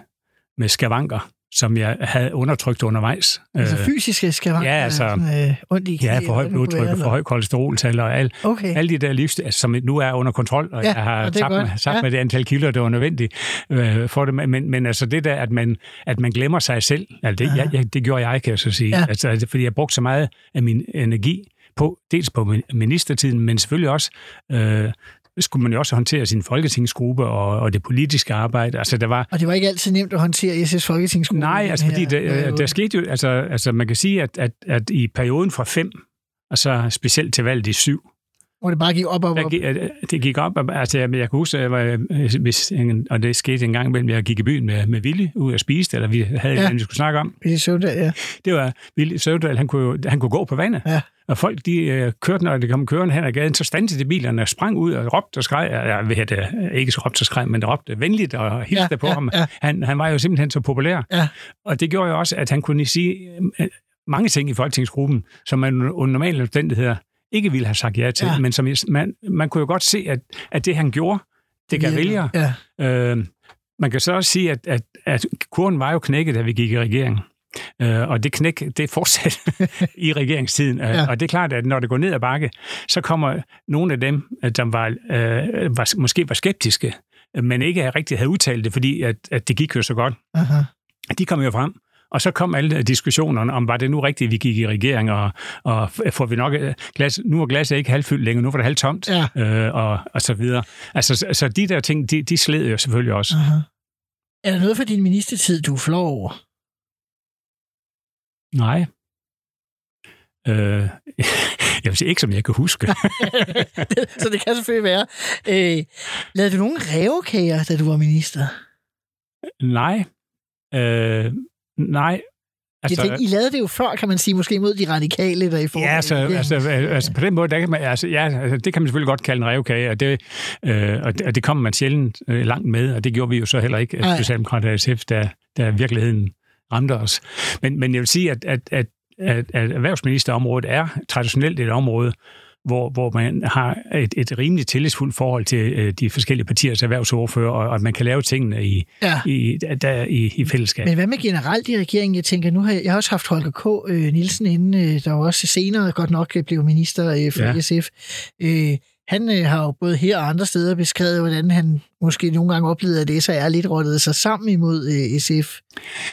med skavanker, som jeg havde undertrykt undervejs. Altså øh, fysiske skavanker? Ja, altså, øh, ondt i ja, for højt blodtryk og for højt kolesteroltal og al, okay. alle de der livs, altså, som nu er under kontrol, og ja, jeg har tabt, med, tabt ja. med det antal kilo, der var nødvendigt øh, for det. Men, men altså det der, at man, at man glemmer sig selv, altså det, jeg, jeg, det gjorde jeg, kan jeg så sige. Ja. Altså, fordi jeg brugte så meget af min energi på, dels på ministertiden, men selvfølgelig også øh, skulle man jo også håndtere sin folketingsgruppe og, og det politiske arbejde. Altså, der var, og det var ikke altid nemt at håndtere SS folketingsgruppe? Nej, altså, fordi der, der skete jo, altså, altså man kan sige, at, at, at i perioden fra fem, og så specielt til valget i syv, hvor det bare gik op og op? Gik, det gik op. Altså, jeg, jeg kan huske, jeg var, hvis, og det skete en gang imellem, jeg gik i byen med, med Willy ud og spiste, eller vi havde ja. en, vi skulle snakke om. Willy Søvdal, ja. Det var Willy Søvdal, han kunne, han kunne gå på vandet. Ja. Og folk, de øh, kørte, når de kom kørende hen ad gaden, så standede de bilerne og sprang ud og råbte og skreg. Jeg ved det, ikke så råbte og skreg, men råbte venligt og hilste ja, på ja, ham. Ja. Han, han var jo simpelthen så populær. Ja. Og det gjorde jo også, at han kunne sige øh, mange ting i folketingsgruppen, som man under normale omstændigheder ikke ville have sagt ja til, ja. men som man, man kunne jo godt se, at, at det, han gjorde, det gav vælgere. Ja. Øh, man kan så også sige, at, at, at kurven var jo knækket, da vi gik i regering. Øh, og det knæk, det fortsat i regeringstiden. Øh, ja. Og det er klart, at når det går ned ad bakke, så kommer nogle af dem, der var, øh, var, måske var skeptiske, men ikke rigtig havde udtalt det, fordi at, at det gik jo så godt. Aha. De kom jo frem og så kom alle diskussionerne om, var det nu rigtigt, vi gik i regering, og, og får vi nok øh, glas, nu er glasset ikke halvfyldt længere, nu var det halvtomt, ja. øh, og, og så videre. Altså, så, så de der ting, de, de sled jo selvfølgelig også. Uh-huh. Er der noget for din ministertid, du flår over? Nej. Øh, jeg vil sige ikke, som jeg kan huske. så det kan selvfølgelig være. Øh, lavede du nogle revkager, da du var minister? Nej. Øh, Nej, Altså, jeg tænker, I lavede det jo før, kan man sige, måske mod de radikale, der i forhold Ja, altså, altså, altså på den måde, der kan man, altså, ja, altså, det kan man selvfølgelig godt kalde en revkage, og det, øh, og det, og det kommer man sjældent øh, langt med, og det gjorde vi jo så heller ikke, Socialdemokrater og SF, da, da virkeligheden ramte os. Men, men jeg vil sige, at, at, at, at, at erhvervsministerområdet er traditionelt et område, hvor, hvor man har et, et rimeligt tillidsfuldt forhold til øh, de forskellige partiers erhvervsordfører, og, og at man kan lave tingene i, ja. i, der, i, i fællesskab. Men hvad med generelt i regeringen? Jeg tænker, nu har jeg, jeg har også haft Holger K. Øh, Nielsen inde, øh, der også senere godt nok blev minister øh, for ja. SF. Øh, han øh, har jo både her og andre steder beskrevet, hvordan han måske nogle gange oplevede, at SR lidt rottede sig sammen imod øh, SF.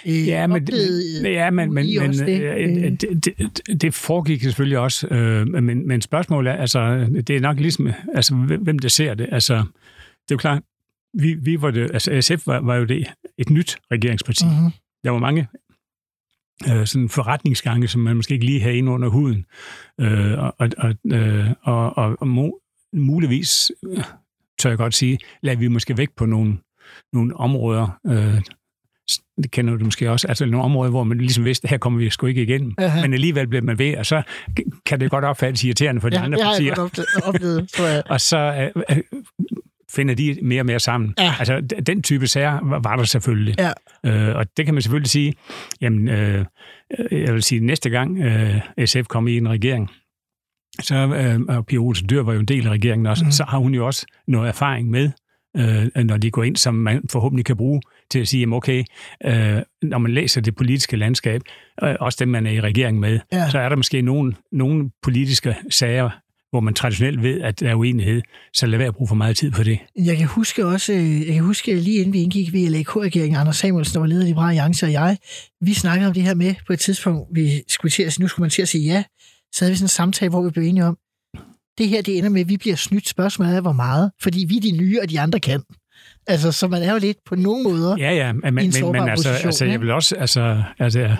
Øh, ja, men, oplevede, ja, men, men, men det? Øh, det, det, det foregik selvfølgelig også. Øh, men, men spørgsmålet er, altså, det er nok ligesom, altså, hvem der ser det. Altså, det er jo klart, vi, vi var det, altså SF var, var jo det, et nyt regeringsparti. Mm-hmm. Der var mange øh, sådan forretningsgange, som man måske ikke lige havde ind under huden. Øh, og, og, øh, og, og, og muligvis, tør jeg godt sige, lader vi måske væk på nogle, nogle områder, øh, det kender du måske også, altså nogle områder, hvor man ligesom vidste, her kommer vi sgu ikke igennem. Uh-huh. Men alligevel bliver man ved, og så kan det godt opfattes irriterende for de ja, andre det partier. Det har oplevet, tror jeg. og så øh, øh, finder de mere og mere sammen. Ja. Altså, den type sager var, var der selvfølgelig. Ja. Øh, og det kan man selvfølgelig sige, jamen, øh, jeg vil sige, næste gang øh, SF kommer i en regering, så, øh, og Pia Olsen Dyr var jo en del af regeringen også, mm. så har hun jo også noget erfaring med, øh, når de går ind, som man forhåbentlig kan bruge til at sige, jamen okay, øh, når man læser det politiske landskab, øh, også dem man er i regering med, ja. så er der måske nogle, nogle politiske sager, hvor man traditionelt ved, at der er uenighed, så lad være at bruge for meget tid på det. Jeg kan huske også, øh, jeg kan huske lige inden vi indgik ved LAK-regeringen, Anders Samuelsen, der var leder af Liberale Alliance, og jeg, vi snakkede om det her med på et tidspunkt, vi skulle til at, nu skulle man til at sige ja, så havde vi sådan en samtale, hvor vi blev enige om, det her, det ender med, at vi bliver snydt. Spørgsmålet er, hvor meget. Fordi vi er de nye, og de andre kan. Altså, så man er jo lidt på nogle måder Ja, ja, men, men, men altså, altså, jeg vil også, altså, altså,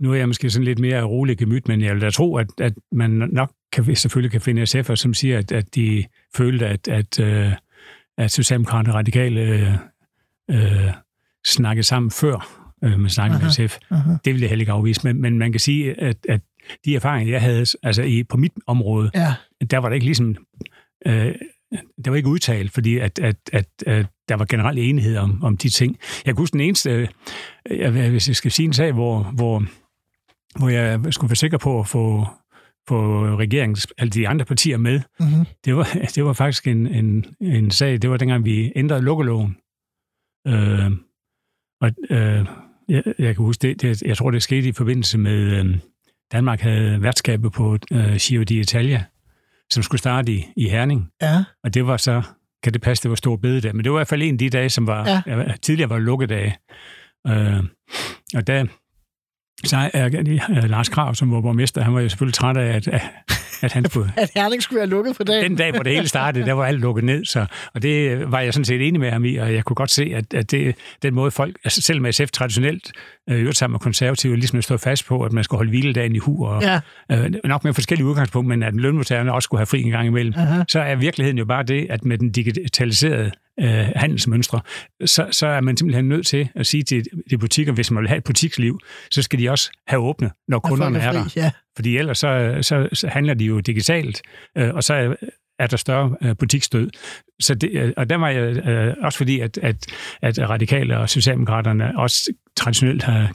nu er jeg måske sådan lidt mere rolig gemyt, men jeg vil da tro, at, at man nok kan, selvfølgelig kan finde SF'er, som siger, at, at de følte, at, at, øh, at Socialdemokraterne og Radikale øh, øh, snakkede sammen før øh, man snakkede med SF. aha. Det vil jeg heller ikke afvise, men, men man kan sige, at, at de erfaringer, jeg havde altså i, på mit område, Ja, der var det ikke ligesom... Øh, der var ikke udtalt, fordi at, at, at, at der var generelt enighed om, om de ting. Jeg kan huske den eneste, øh, jeg, hvis jeg skal sige en sag, hvor, hvor, hvor jeg skulle være sikker på at få, få regeringens, altså de andre partier med, mm-hmm. det var, det var faktisk en, en, en sag, det var dengang, vi ændrede lukkeloven. Øh, og øh, jeg, jeg kan huske, det, det, jeg tror, det skete i forbindelse med, øh, Danmark havde værtskabet på øh, Giro d'Italia, som skulle starte i, i Herning. ja. Og det var så, kan det passe, det var stor bededag, men det var i hvert fald en af de dage, som var, Ja. ja. tidligere var lukkedage. Øh, og der, så er øh, Lars Krav, som var borgmester, han var jo selvfølgelig træt af, at, at han skulle, At Herning skulle være lukket på dagen. den dag, hvor det hele startede, der var alt lukket ned. Så, og det var jeg sådan set enig med ham i, og jeg kunne godt se, at, at det, den måde folk, altså selv med SF traditionelt, øh, sammen med konservative, ligesom stod fast på, at man skulle holde hviledagen i hu, og Ja, øh, nok med forskellige udgangspunkter, men at lønmodtagerne også skulle have fri en gang imellem, aha. så er virkeligheden jo bare det, at med den digitaliserede øh, handelsmønstre, så, så er man simpelthen nødt til at sige til de butikker, hvis man vil have et butiksliv, så skal de også have åbne, når kunderne folk er der. fri, Ja. Fordi ellers så, så, så handler de jo digitalt, øh, og så er, er der større øh, butiksdød. Så det, øh, og der var jeg øh, også fordi, at, at, at radikale og socialdemokraterne også traditionelt har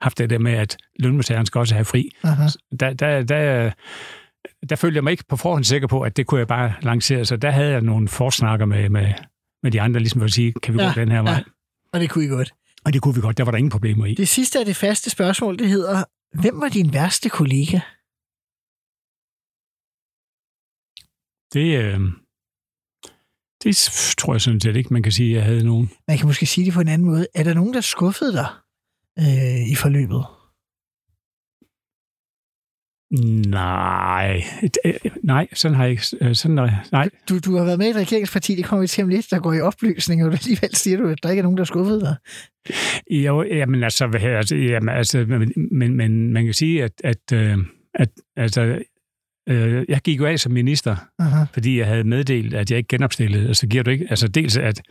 haft det der med, at lønmodtageren skal også have fri. Aha. Der, der, der, der følte jeg mig ikke på forhånd sikker på, at det kunne jeg bare lancere. Så der havde jeg nogle forsnakker med, med, med de andre, ligesom at sige, kan vi Ja, gå den her vej? ja. Og det kunne I godt. Og det kunne vi godt, der var der ingen problemer i. Det sidste af det faste spørgsmål, det hedder, hvem var din værste kollega? Det, øh, det tror jeg sådan set ikke, man kan sige, at jeg havde nogen. Man kan måske sige det på en anden måde. Er der nogen, der skuffede dig øh, i forløbet? Nej, øh, nej, sådan har jeg ikke. øh, Sådan, er- nej, Du, du har været med i et regeringsparti, det kommer vi til om lidt, der går i opløsning, og alligevel siger du, at der ikke er nogen, der skuffede dig. jo, jamen altså, altså, jamen, altså men, men, men man kan sige, at, at, øh, at altså, øh, jeg gik jo af som minister, Aha. fordi jeg havde meddelt, at jeg ikke genopstillede. Altså giver du ikke, altså dels at,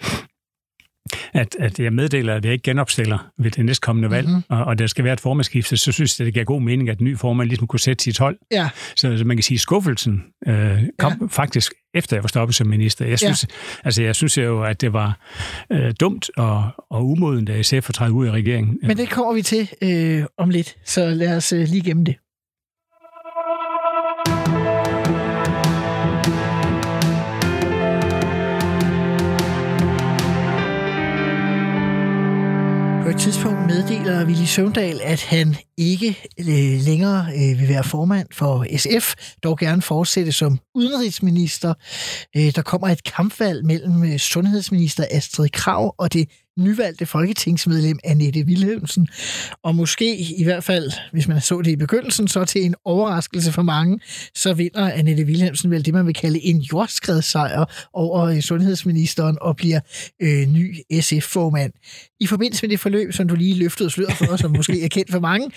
at, at jeg meddeler, at jeg ikke genopstiller ved det næstkommende valg, Mhm. mm-hmm. og, og der skal være et formandskifte, så synes jeg, det giver god mening, at den nye formand ligesom kunne sætte sit hold. Ja, Så, så man kan sige, at skuffelsen øh, kom ja. faktisk efter jeg var stoppet som minister. Jeg synes, ja. altså, jeg synes jo, at det var øh, dumt og, og umodent af SF at træde ud af regeringen. men det kommer vi til øh, om lidt, så lad os øh, lige gemme det. Et tidspunkt meddeler Willy Søvndal, at han ikke øh, længere øh, vil være formand for SF, dog gerne fortsætte som udenrigsminister. Øh, der kommer et kampvalg mellem sundhedsminister Astrid Krav og det nyvalgte folketingsmedlem Annette Wilhelmsen. Og måske i hvert fald, hvis man så det i begyndelsen, så til en overraskelse for mange, så vinder Annette Wilhelmsen vel det, man vil kalde en jordskredssejr over øh, sundhedsministeren og bliver øh, ny SF-formand. I forbindelse med det forløb, som du lige løftede sløret for, som måske er kendt for mange,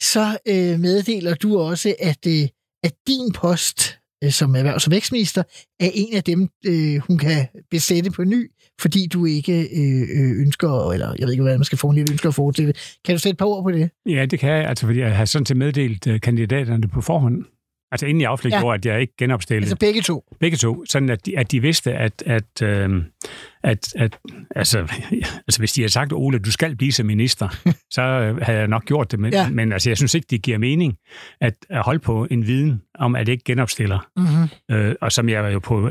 så øh, meddeler du også, at, øh, at din post Øh, som erhvervs- og vækstminister er en af dem, øh, hun kan besætte på ny, fordi du ikke øh, øh ønsker, eller jeg ved ikke, hvad man skal formulere, ønsker at fortsætte. Kan du sætte et par ord på det? Ja, det kan jeg, altså, fordi jeg har sådan set meddelt øh, kandidaterne på forhånd. Altså inden jeg afflægte, Ja. at jeg ikke genopstillede. Altså begge to. Begge to, sådan at de, at de vidste, at, at, øh, at, at altså, altså hvis de havde sagt, Ole, du skal blive som minister, så øh, havde jeg nok gjort det. Men, Ja. men altså, jeg synes ikke, det giver mening at, at holde på en viden om, at det ikke genopstiller. Mm-hmm. Øh, og som jeg jo på,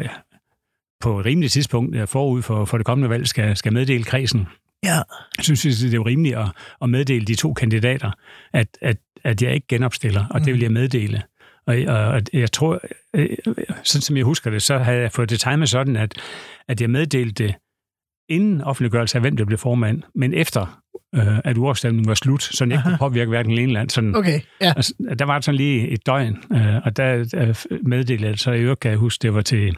på et rimeligt tidspunkt øh, forud for, for det kommende valg skal, skal meddele kredsen. Ja. Jeg synes, det er jo rimeligt at, at meddele de to kandidater, at, at, at jeg ikke genopstiller, og det vil jeg meddele. Og, og, og jeg tror, øh, sådan som jeg husker det, så havde jeg fået det timet sådan, at, at jeg meddelte det inden offentliggørelse af, hvem der blev formand, men efter, øh, at uafstemningen var slut, så jeg ikke kunne påvirke hverken den ene eller anden. Sådan, Okay, ja. altså, der var sådan lige et døgn, øh, og der øh, meddelte jeg, så i øvrigt kan jeg huske, det var til,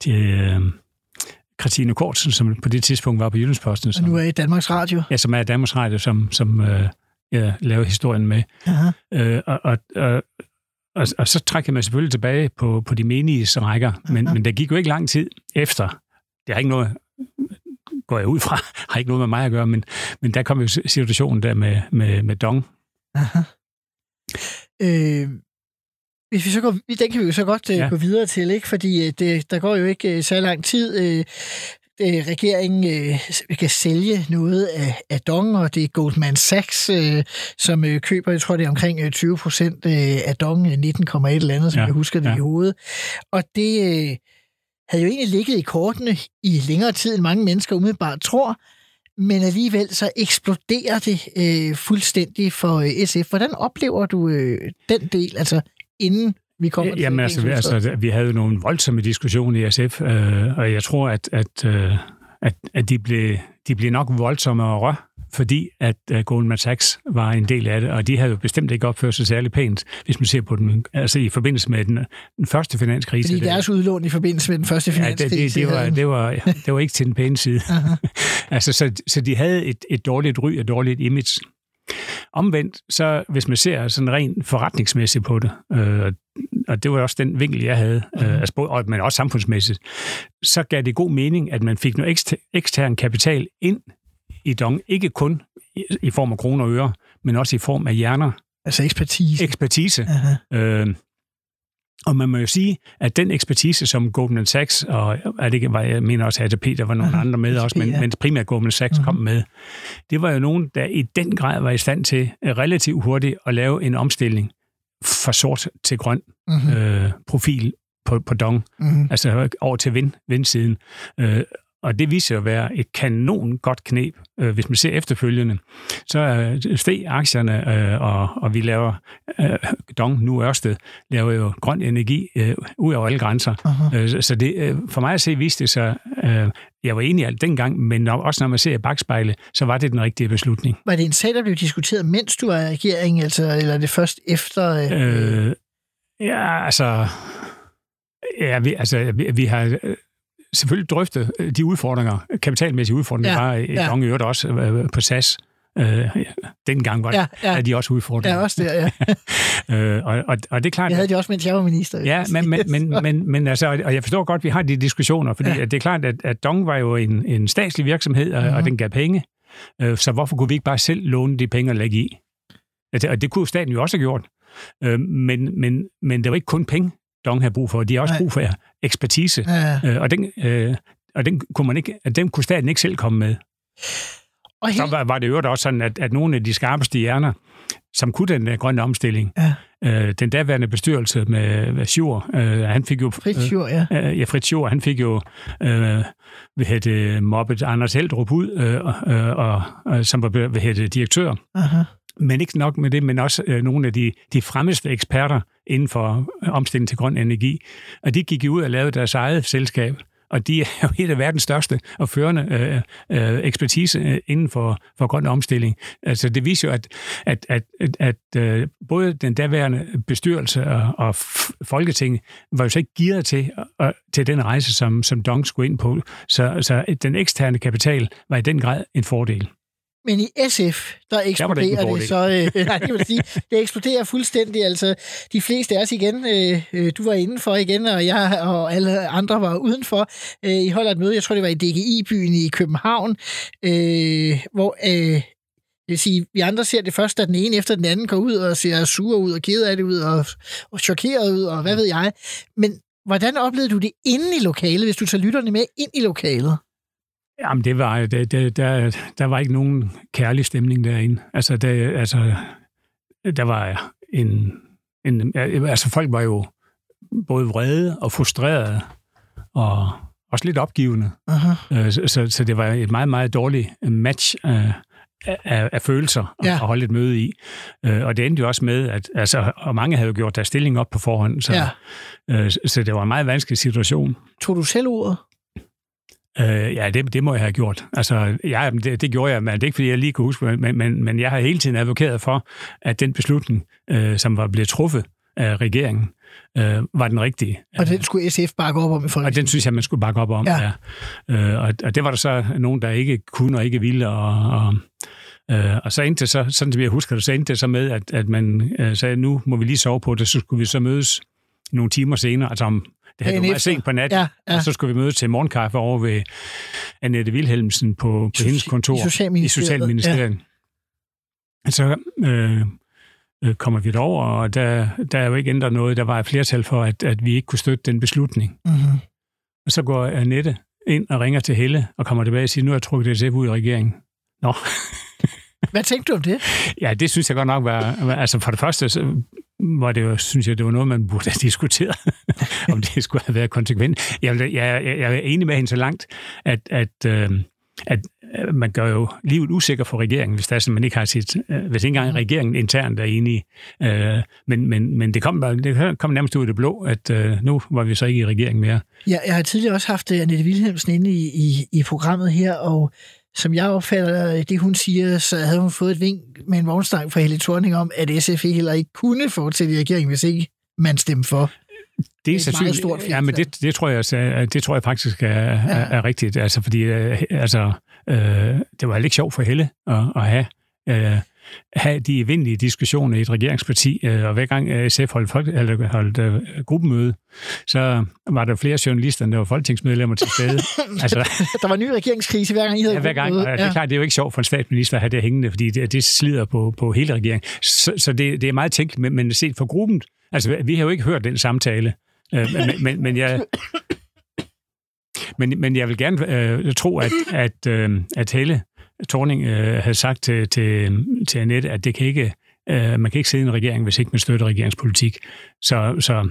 til øh, Christine Kortsen, som på det tidspunkt var på Jyllandsposten, Og som, nu er i Danmarks Radio. ja, som er Danmarks Radio, som, som øh, jeg lavede historien med. Aha. Øh, og, og, og, og, og så trækker mig selvfølgelig tilbage på, på de menige rækker, men, men der gik jo ikke lang tid efter. Det har ikke noget, går jeg ud fra, har ikke noget med mig at gøre, men, men der kom jo situationen der med, med, med Dong. Aha. Øh, hvis vi så går, den kan vi jo så godt øh, Ja. gå videre til, ikke? fordi øh, det, der går jo ikke øh, så lang tid. Øh, øh, regeringen øh, kan sælge noget af, af Dong, og det er Goldman Sachs, øh, som øh, køber, jeg tror det er omkring øh, 20 procent øh, af Dong, øh, 19,1 eller andet, som Ja, jeg husker det ja. i hovedet. Og det øh, havde jo egentlig ligget i kortene i længere tid, end mange mennesker umiddelbart tror, men alligevel så eksploderer det øh, fuldstændig for øh, SF. Hvordan oplever du øh, den del, altså inden vi kommer til Jamen altså, altså, vi havde jo nogle voldsomme diskussioner i SF, øh, og jeg tror, at, at, øh, at, at de, blev, de blev nok voldsommere, fordi at uh, Goldman Sachs var en del af det, og de havde jo bestemt ikke opført sig særlig pænt, hvis man ser på den, altså i forbindelse med den, den første finanskrise. Fordi der- deres udlån i forbindelse med den første Ja, det, finanskrise. det, det, var, havde- det, var, det var ikke til den pæne side. altså, så, så de havde et, et dårligt ry og dårligt image. Omvendt, så hvis man ser sådan rent forretningsmæssigt på det, øh, og det var også den vinkel, jeg havde, øh, altså, både- men også samfundsmæssigt, så gav det god mening, at man fik noget ekster, ekstern kapital ind i Dong, ikke kun i, i form af kroner og øre, men også i form af hjerner, Altså ekspertise. ekspertise. Aha. Øh, og man må jo sige, at den ekspertise, som Goldman Sachs, og er det var, jeg mener også, at ATP, der var nogle Aha, andre med også, men, ja. men primært Goldman Sachs kom med, det var jo nogen, der i den grad var i stand til relativt hurtigt at lave en omstilling fra sort til grøn Mhm. øh, profil på, på Dong, Mhm. altså over til vind, vindsiden. Øh, og det viser at være et kanon godt knep. Øh, hvis man ser efterfølgende, så øh, steg aktierne, øh, og, og vi laver, Dong, nu Ørsted, laver jo grøn energi ud over alle grænser. Aha. Så- det, for mig at se, viste det sig, jeg var enig i alt dengang, men også når man ser i bagspejlet, så var det den rigtige beslutning. Var det en sag, der blev diskuteret, mens du var i regeringen, altså, eller er det først efter? Øh, ja, altså... Ja, vi, altså, vi, vi har selvfølgelig drøftet øh, de udfordringer, kapitalmæssige udfordringer, Ja, var i ja. ja. Dong i øvrigt også øh, på SAS. Øh, dengang var ja, ja, ja. de også ja, udfordringer. også der, ja. øh, og, og, og det er klart, Jeg havde det også, mens jeg var minister. Ja, men, men, men, men, men altså, og jeg forstår godt, at vi har de diskussioner, fordi Ja. ja. det er klart, at, at Dong var jo en, en statslig virksomhed, og, Mhm. og den gav penge. Øh, Så hvorfor kunne vi ikke bare selv låne de penge og lægge i? Og det, og det kunne staten jo også have gjort. Øh, Men, men, men det var ikke kun penge, Dong havde brug for. De har også Nej. brug for ekspertise. Ja. Øh, Og den, øh, og den kunne, man ikke, den kunne staten ikke selv komme med. Og Så helt, var, var det jo også sådan, at, at nogle af de skarpeste hjerner, som kunne den der grønne omstilling, Ja. øh, den daværende bestyrelse med, med Sjur, øh, han fik jo... Fritz Jur, ja. Øh, ja, Fritz Jor, han fik jo øh, hvad hedder mobbet Anders Heldrup ud, øh, og, og, og, som var hvad hedder direktør. Aha. Men ikke nok med det, men også øh, nogle af de, de fremmeste eksperter inden for øh, omstilling til grøn energi. Og de gik ud og lavede deres eget selskab. Og de er jo et af verdens største og førende øh, øh, ekspertise øh, inden for, for grøn omstilling. Altså det viser jo, at, at, at, at, at øh, både den daværende bestyrelse og, og Folketinget var jo så ikke gearet til, øh, til den rejse, som, som Dong skulle ind på. Så, så den eksterne kapital var i den grad en fordel. Men i SF, der det eksploderer det, så... Øh, nej, det vil sige, det eksploderer fuldstændig. Altså, de fleste af os igen, øh, øh, du var indenfor igen, og jeg og alle andre var udenfor. Øh, I holder et møde, jeg tror, det var i DGI-byen i København, øh, hvor... Øh, det vil sige, vi andre ser det først, da den ene efter den anden går ud og ser sur ud og ked af det ud og, og chokeret ud, og hvad ved jeg. Men hvordan oplevede du det inde i lokalet, hvis du tager lytterne med ind i lokalet? Jamen, det var, det, det, der, der var ikke nogen kærlig stemning derinde. Altså, det, altså der var en, en... Altså, folk var jo både vrede og frustrerede, og også lidt opgivende. Aha. Øh, Så, så, det var et meget, meget dårligt match af, af, af følelser at, Ja. at holde et møde i. Øh, og det endte jo også med, at altså, og mange havde jo gjort deres stilling op på forhånd, så, Ja. øh, så det var en meget vanskelig situation. Tog du selv ordet? Øh, ja, det, det må jeg have gjort. Altså, ja, det, det gjorde jeg, men det er ikke, fordi jeg lige kunne huske, men, men, men jeg har hele tiden advokeret for, at den beslutning, øh, som var blevet truffet af regeringen, øh, var den rigtige. Og den skulle SF bakke op om i Og Folketinget. den synes jeg, man skulle bakke op om. Ja. Ja. Ja. Øh, og, og det var der så nogen, der ikke kunne og ikke ville. Og, og, øh, og så endte det så, sådan som jeg husker det, så endte det så med, at, at man øh, sagde, nu må vi lige sove på det, så skulle vi så mødes nogle timer senere, altså om det Dagen var meget sent på natten, Ja, ja. og så skulle vi mødes til morgenkaffe over ved Annette Wilhelmsen på, på Soci- hendes kontor i Socialministeriet, i Socialministeriet. Ja. Så øh, øh, kommer vi derover, og der, der er jo ikke ændret noget. Der var et flertal for, at, at vi ikke kunne støtte den beslutning. Mm-hmm. Og så går Annette ind og ringer til Helle og kommer tilbage og siger, nu har jeg trukket SF ud i regeringen. Nå, Hvad tænkte du om det? ja, det synes jeg godt nok var... Altså for det første, så var det jo, synes jeg, det var noget, man burde have diskuteret, om det skulle have været konsekvent. Jeg, jeg, jeg, jeg er enig med hende så langt, at, at, øh, at øh, man gør jo livet usikker for regeringen, hvis, der er sådan, man ikke har sit, øh, hvis ikke engang regeringen internt er enige. Øh, men, men, men det kom, bare- det kom nærmest ud af det blå, at øh, nu var vi så ikke i regeringen mere. Jeg, jeg har tidligere også haft øh, Annette Wilhelmsen inde i, i, i programmet her, og som jeg opfatter det, hun siger, så havde hun fået et vink med en vognstang fra Helle Thorning om, at SF heller ikke kunne fortsætte i regeringen, hvis ikke man stemte for. Det er, et meget sandsynligt- stort Ja, men det, det, tror jeg, så- det tror jeg faktisk er, er, er rigtigt. Altså, fordi øh, altså, øh, det var ikke sjovt for Helle at, at have, øh, have de evindelige diskussioner i et regeringsparti, øh, og hver gang øh, SF holdt, folk, eller holdt øh, gruppemøde, så var der flere journalister, end der var folketingsmedlemmer til stede. altså, Der var en ny regeringskrise, hver gang I havde Ja, hver gang. Og det er klart, det er jo ikke sjovt for en statsminister at have det hængende, fordi det, det slider på, på hele regeringen. Så, så det, det er meget tænkeligt, men, men set for gruppen, altså vi har jo ikke hørt den samtale, øh, men, men, men jeg... Men, men jeg vil gerne øh, tro, at, at, øh, at Helle Thorning øh, havde sagt til, til, til Annette, at det kan ikke, øh, man kan ikke sidde i en regering, hvis ikke man støtter regeringspolitik. Så, så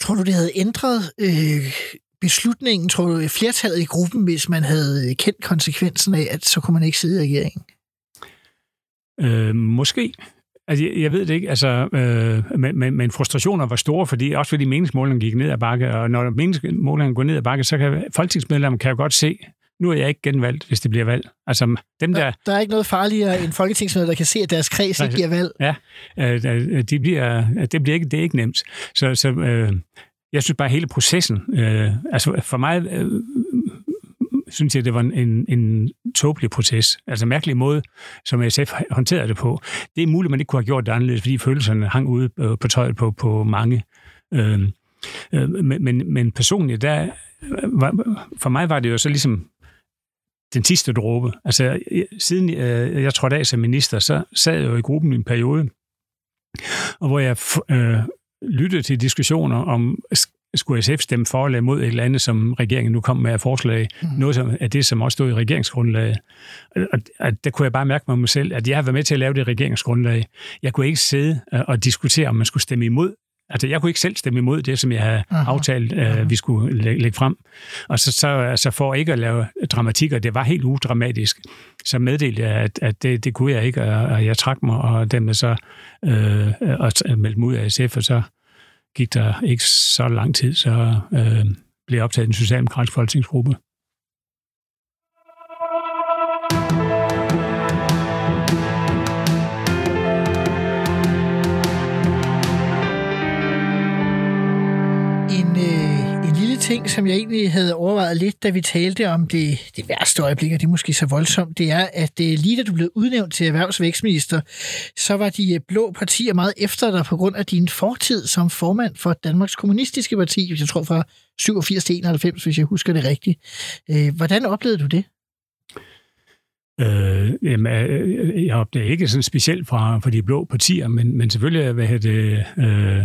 Tror du, det havde ændret øh, beslutningen, tror du, flertallet i gruppen, hvis man havde kendt konsekvensen af, at så kunne man ikke sidde i regeringen? Øh, måske. Altså, jeg, jeg ved det ikke, altså, øh, men, men, men frustrationer var store, fordi, også fordi meningsmålene gik ned ad bakke, og når meningsmålene går ned ad bakke, så kan folketingsmedlemmer kan jo godt se, nu er jeg ikke genvalgt, hvis det bliver valg. Altså, dem der, Der, er ikke noget farligere end folketingsmedlemmer, der kan se, at deres kreds ikke giver valg. ja, øh, der- de bliver, det, bliver ikke, det er ikke nemt. Så, så øh, jeg synes bare, hele processen, øh, altså for mig, øh, synes jeg, det var en, en, en tåbelig proces. Altså en mærkelig måde, som SF håndterede det på. Det er muligt, man ikke kunne have gjort det anderledes, fordi følelserne hang ude øh, på tøjet på, på mange. Øh, øh, men, men, men personligt, der, øh, var, for mig var det jo så ligesom den sidste dråbe. Altså, siden øh, jeg trådte af som minister, så sad jeg jo i gruppen i en periode, og hvor jeg øh, lyttede til diskussioner om, sk- skulle SF stemme for eller imod et eller andet, som regeringen nu kom med af forslag. Mm. Noget som, af det, som også stod i regeringsgrundlaget. Og, og, og der kunne jeg bare mærke med mig selv, at jeg har været med til at lave det regeringsgrundlag. Jeg kunne ikke sidde øh, og diskutere, om man skulle stemme imod Altså, jeg kunne ikke selv stemme imod det, som jeg havde Aha. aftalt, øh, vi skulle læ- lægge frem. Og så, så altså for ikke at lave dramatik, og det var helt udramatisk, så meddelte jeg, at, at det, det kunne jeg ikke, og, og jeg trak mig, og dermed så øh, og meldte mig ud af SF, og så gik der ikke så lang tid, så øh, blev jeg optaget i den socialdemokratiske folketingsgruppe. Ting, som jeg egentlig havde overvejet lidt, da vi talte om det, det værste øjeblik, og det er måske så voldsomt, det er, at øh, lige da du blev udnævnt til erhvervsvækstminister, så var de øh, blå partier meget efter dig på grund af din fortid som formand for Danmarks Kommunistiske Parti, jeg tror fra 87 til 91, hvis jeg husker det rigtigt. Øh, hvordan oplevede du det? Øh, jamen, jeg oplevede ikke sådan specielt fra, fra de blå partier, men, men selvfølgelig hvad hedder det, øh,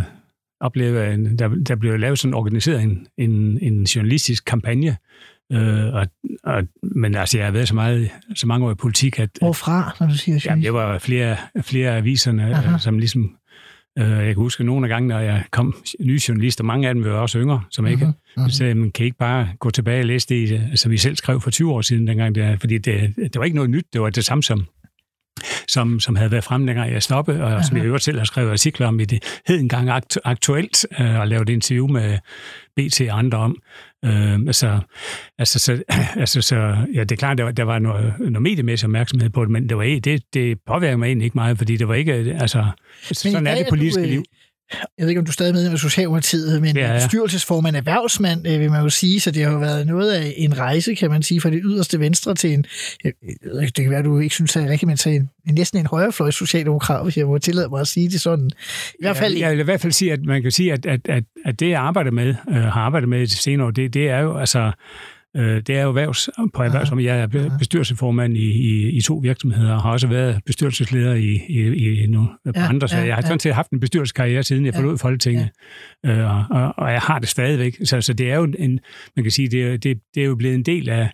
jeg, en- der, der blev lavet sådan organiseret en, en, en journalistisk kampagne, øh, og, og, men altså, jeg har været så, meget, så mange år i politik, at, at Hvorfra, når du siger Jamen, det var flere, flere af aviserne, Aha. øh, som ligesom... Øh, jeg kan huske nogle af gange, når jeg kom nye journalister, mange af dem var også yngre, som ikke Mhm, mhm. så man kan I ikke bare gå tilbage og læse det, som I selv skrev for 20 år siden dengang. Der, fordi det, det var ikke noget nyt, det var det samme som, som, som havde været fremme dengang jeg stoppe, og som jeg øvrigt selv har skrevet artikler om i det hed engang akt, aktuelt, øh, og lavet interview med BT og andre om. Øh, altså, altså, så, altså, så, ja, det er klart, der var, der var noget, noget mediemæssig opmærksomhed på det, men det, var, ikke- det, det påvirker mig egentlig ikke meget, fordi det var ikke, altså, sådan er det politiske du, øh, liv. Jeg ved ikke, om du er stadig med i Socialdemokratiet, men er jeg. bestyrelsesformand, erhvervsmand, øh, vil man jo sige, så det har jo været noget af en rejse, kan man sige, fra det yderste venstre til en, jeg det kan være, at du ikke synes, det er rigtigt, men til en, en næsten en højrefløjs socialdemokrat, hvis jeg må tillade mig at sige det sådan. I hvert fald, Jeg, jeg vil i hvert fald sige, at man kan sige, at, at, at, at det, jeg arbejder med, øh, har arbejdet med i de senere år, det, det er jo altså øh, det er jo erhvervs, på erhvervsområdet. Jeg er be- bestyrelsesformand i, i, i to virksomheder, og har også været bestyrelsesleder i, i, i nogle på Ja, andre, så ja, jeg har ja. sådan set haft en bestyrelseskarriere, siden jeg forlod Folketinget, øh, og, og, og jeg har det stadigvæk. Så, så det er jo en, man kan sige, det er, det, det er jo blevet en del af,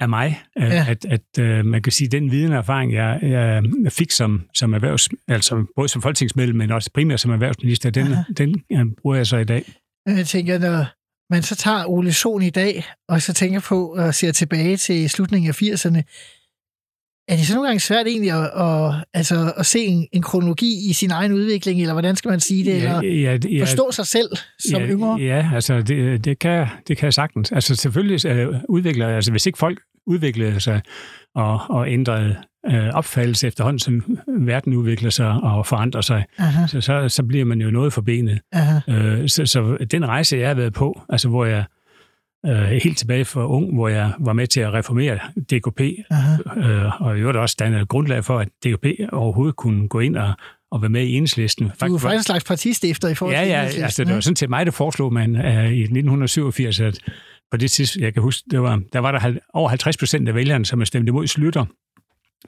af mig, øh, Ja. at, at øh, man kan sige, den viden og erfaring, jeg, jeg fik som, som erhvervs, altså både som folketingsmedlem, men også primært som erhvervsminister, den, Aha. den øh, bruger jeg så i dag. Jeg tænker, når man så tager Ole Sohn i dag, og så tænker på og ser tilbage til slutningen af 80'erne, er det så nogle gange svært egentlig at, at, altså, at se en, en kronologi i sin egen udvikling, eller hvordan skal man sige det, eller ja, ja, forstå sig selv som ja, yngre? Ja, altså det, det, kan, det kan jeg sagtens. Altså selvfølgelig øh, udvikler, altså hvis ikke folk udviklede sig og, og ændrede øh, opfattelse efterhånden, som verden udvikler sig og forandrer sig, Aha, så, så, så bliver man jo noget forbenet. Øh, så, så den rejse, jeg har været på, altså hvor jeg øh, helt tilbage fra ung, hvor jeg var med til at reformere DKP, aha. øh, og i øvrigt også danne grundlag for, at DKP overhovedet kunne gå ind og, og være med i enhedslisten. Du var- faktisk en slags partistifter i forhold Ja, til ja, altså det var sådan set mig, der foreslog man uh, i 1987, at på det tidspunkt, jeg kan huske, det var, der var der over 50 procent af vælgerne, som stemte imod Slytter.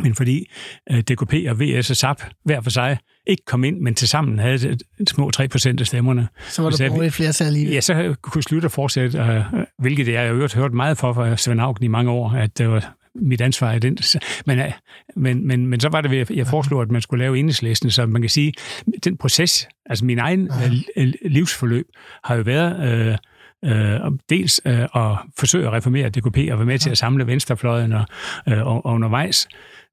Men fordi uh, DKP og VS og SAP hver for sig ikke kom ind, men tilsammen havde det- små 3 procent af stemmerne, Så var der borgerligt flertal alligevel. ja, så kunne Slytter fortsætte, uh, hvilket jeg har øvrigt hørt meget for fra Svend Augen i mange år, at det var mit ansvar i den. Men, uh, men, men, men så var det, ved, jeg foreslog, at man skulle lave enhedslisten, så man kan sige, den proces, altså min egen øh, livsforløb, har jo været øh, øh, dels øh, at forsøge at reformere DKP og være med til at samle venstrefløjen og, øh, og, og undervejs.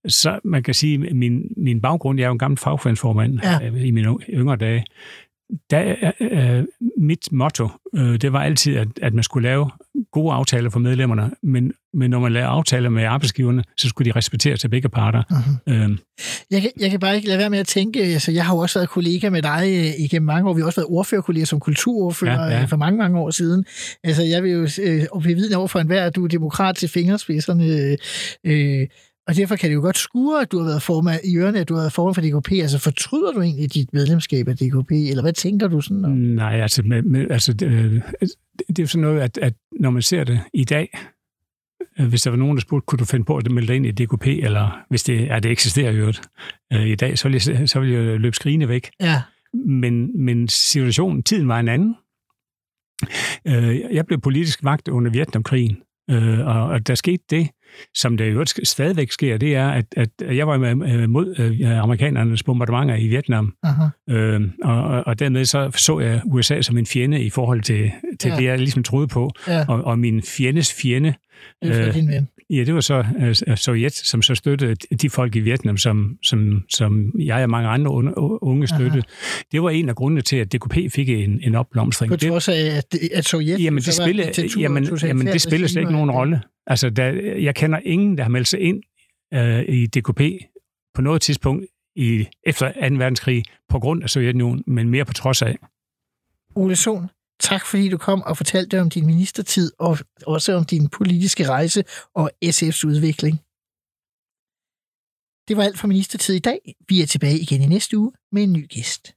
Så man kan sige, at min, min baggrund, jeg er jo en gammel fagforeningsformand Ja. ja. i mine yngre dage, der, øh, mit motto, øh, det var altid, at, at man skulle lave gode aftaler for medlemmerne, men, men når man lavede aftaler med arbejdsgiverne, så skulle de respekteres af begge parter. Mhm. Øh, Jeg kan, jeg kan bare ikke lade være med at tænke, altså jeg har jo også været kollega med dig øh, igennem mange år, vi har også været ordførerkolleger som kulturordfører Ja, ja, ja. for mange, mange år siden. Altså jeg vil jo øh, bevidne over for enhver, at du er demokrat til fingerspidserne, øh, og derfor kan det jo godt skure, at du har været formand i ørerne, at du har været formand for DKP. Altså fortryder du egentlig dit medlemskab af DKP, eller hvad tænker du sådan? om? Nej, altså, med, med, altså det, øh, det er jo sådan noget, at, at når man ser det i dag, øh, hvis der var nogen, der spurgte, kunne du finde på at melde dig ind i DKP, eller hvis det, ja, det eksisterer jo øh, i dag, så vil, jeg, så vil jeg løbe skrigende væk. Ja, Men, men situationen, tiden var en anden. Øh, jeg blev politisk vagt under Vietnamkrigen, øh, og, og der skete det, som der jo stadigvæk sker, det er, at, at jeg var med, øh, mod øh, amerikanernes bombardementer i Vietnam, aha. Øh, og, og- dermed så så jeg USA som en fjende i forhold til, til Ja. det, jeg ligesom troede på. Ja, Og, og min fjendes fjende, det øh, din ven. ja, det var så øh, Sovjet, som så støttede de folk i Vietnam, som, som, som jeg og mange andre unge- støttede. Det var en af grundene til, at DKP fik en, en opblomstring. På Det, trods af, at, at Sovjet jamen, det og jamen, jamen, det spiller slet ikke nogen rolle. Altså, der, jeg kender ingen, der har meldt sig ind øh, i DKP på noget tidspunkt i, efter 2. verdenskrig på grund af Sovjetunionen, men mere på trods af. Ole Sohn, tak fordi du kom og fortalte om din ministertid, og også om din politiske rejse og SF's udvikling. Det var alt for ministertid i dag. Vi er tilbage igen i næste uge med en ny gæst.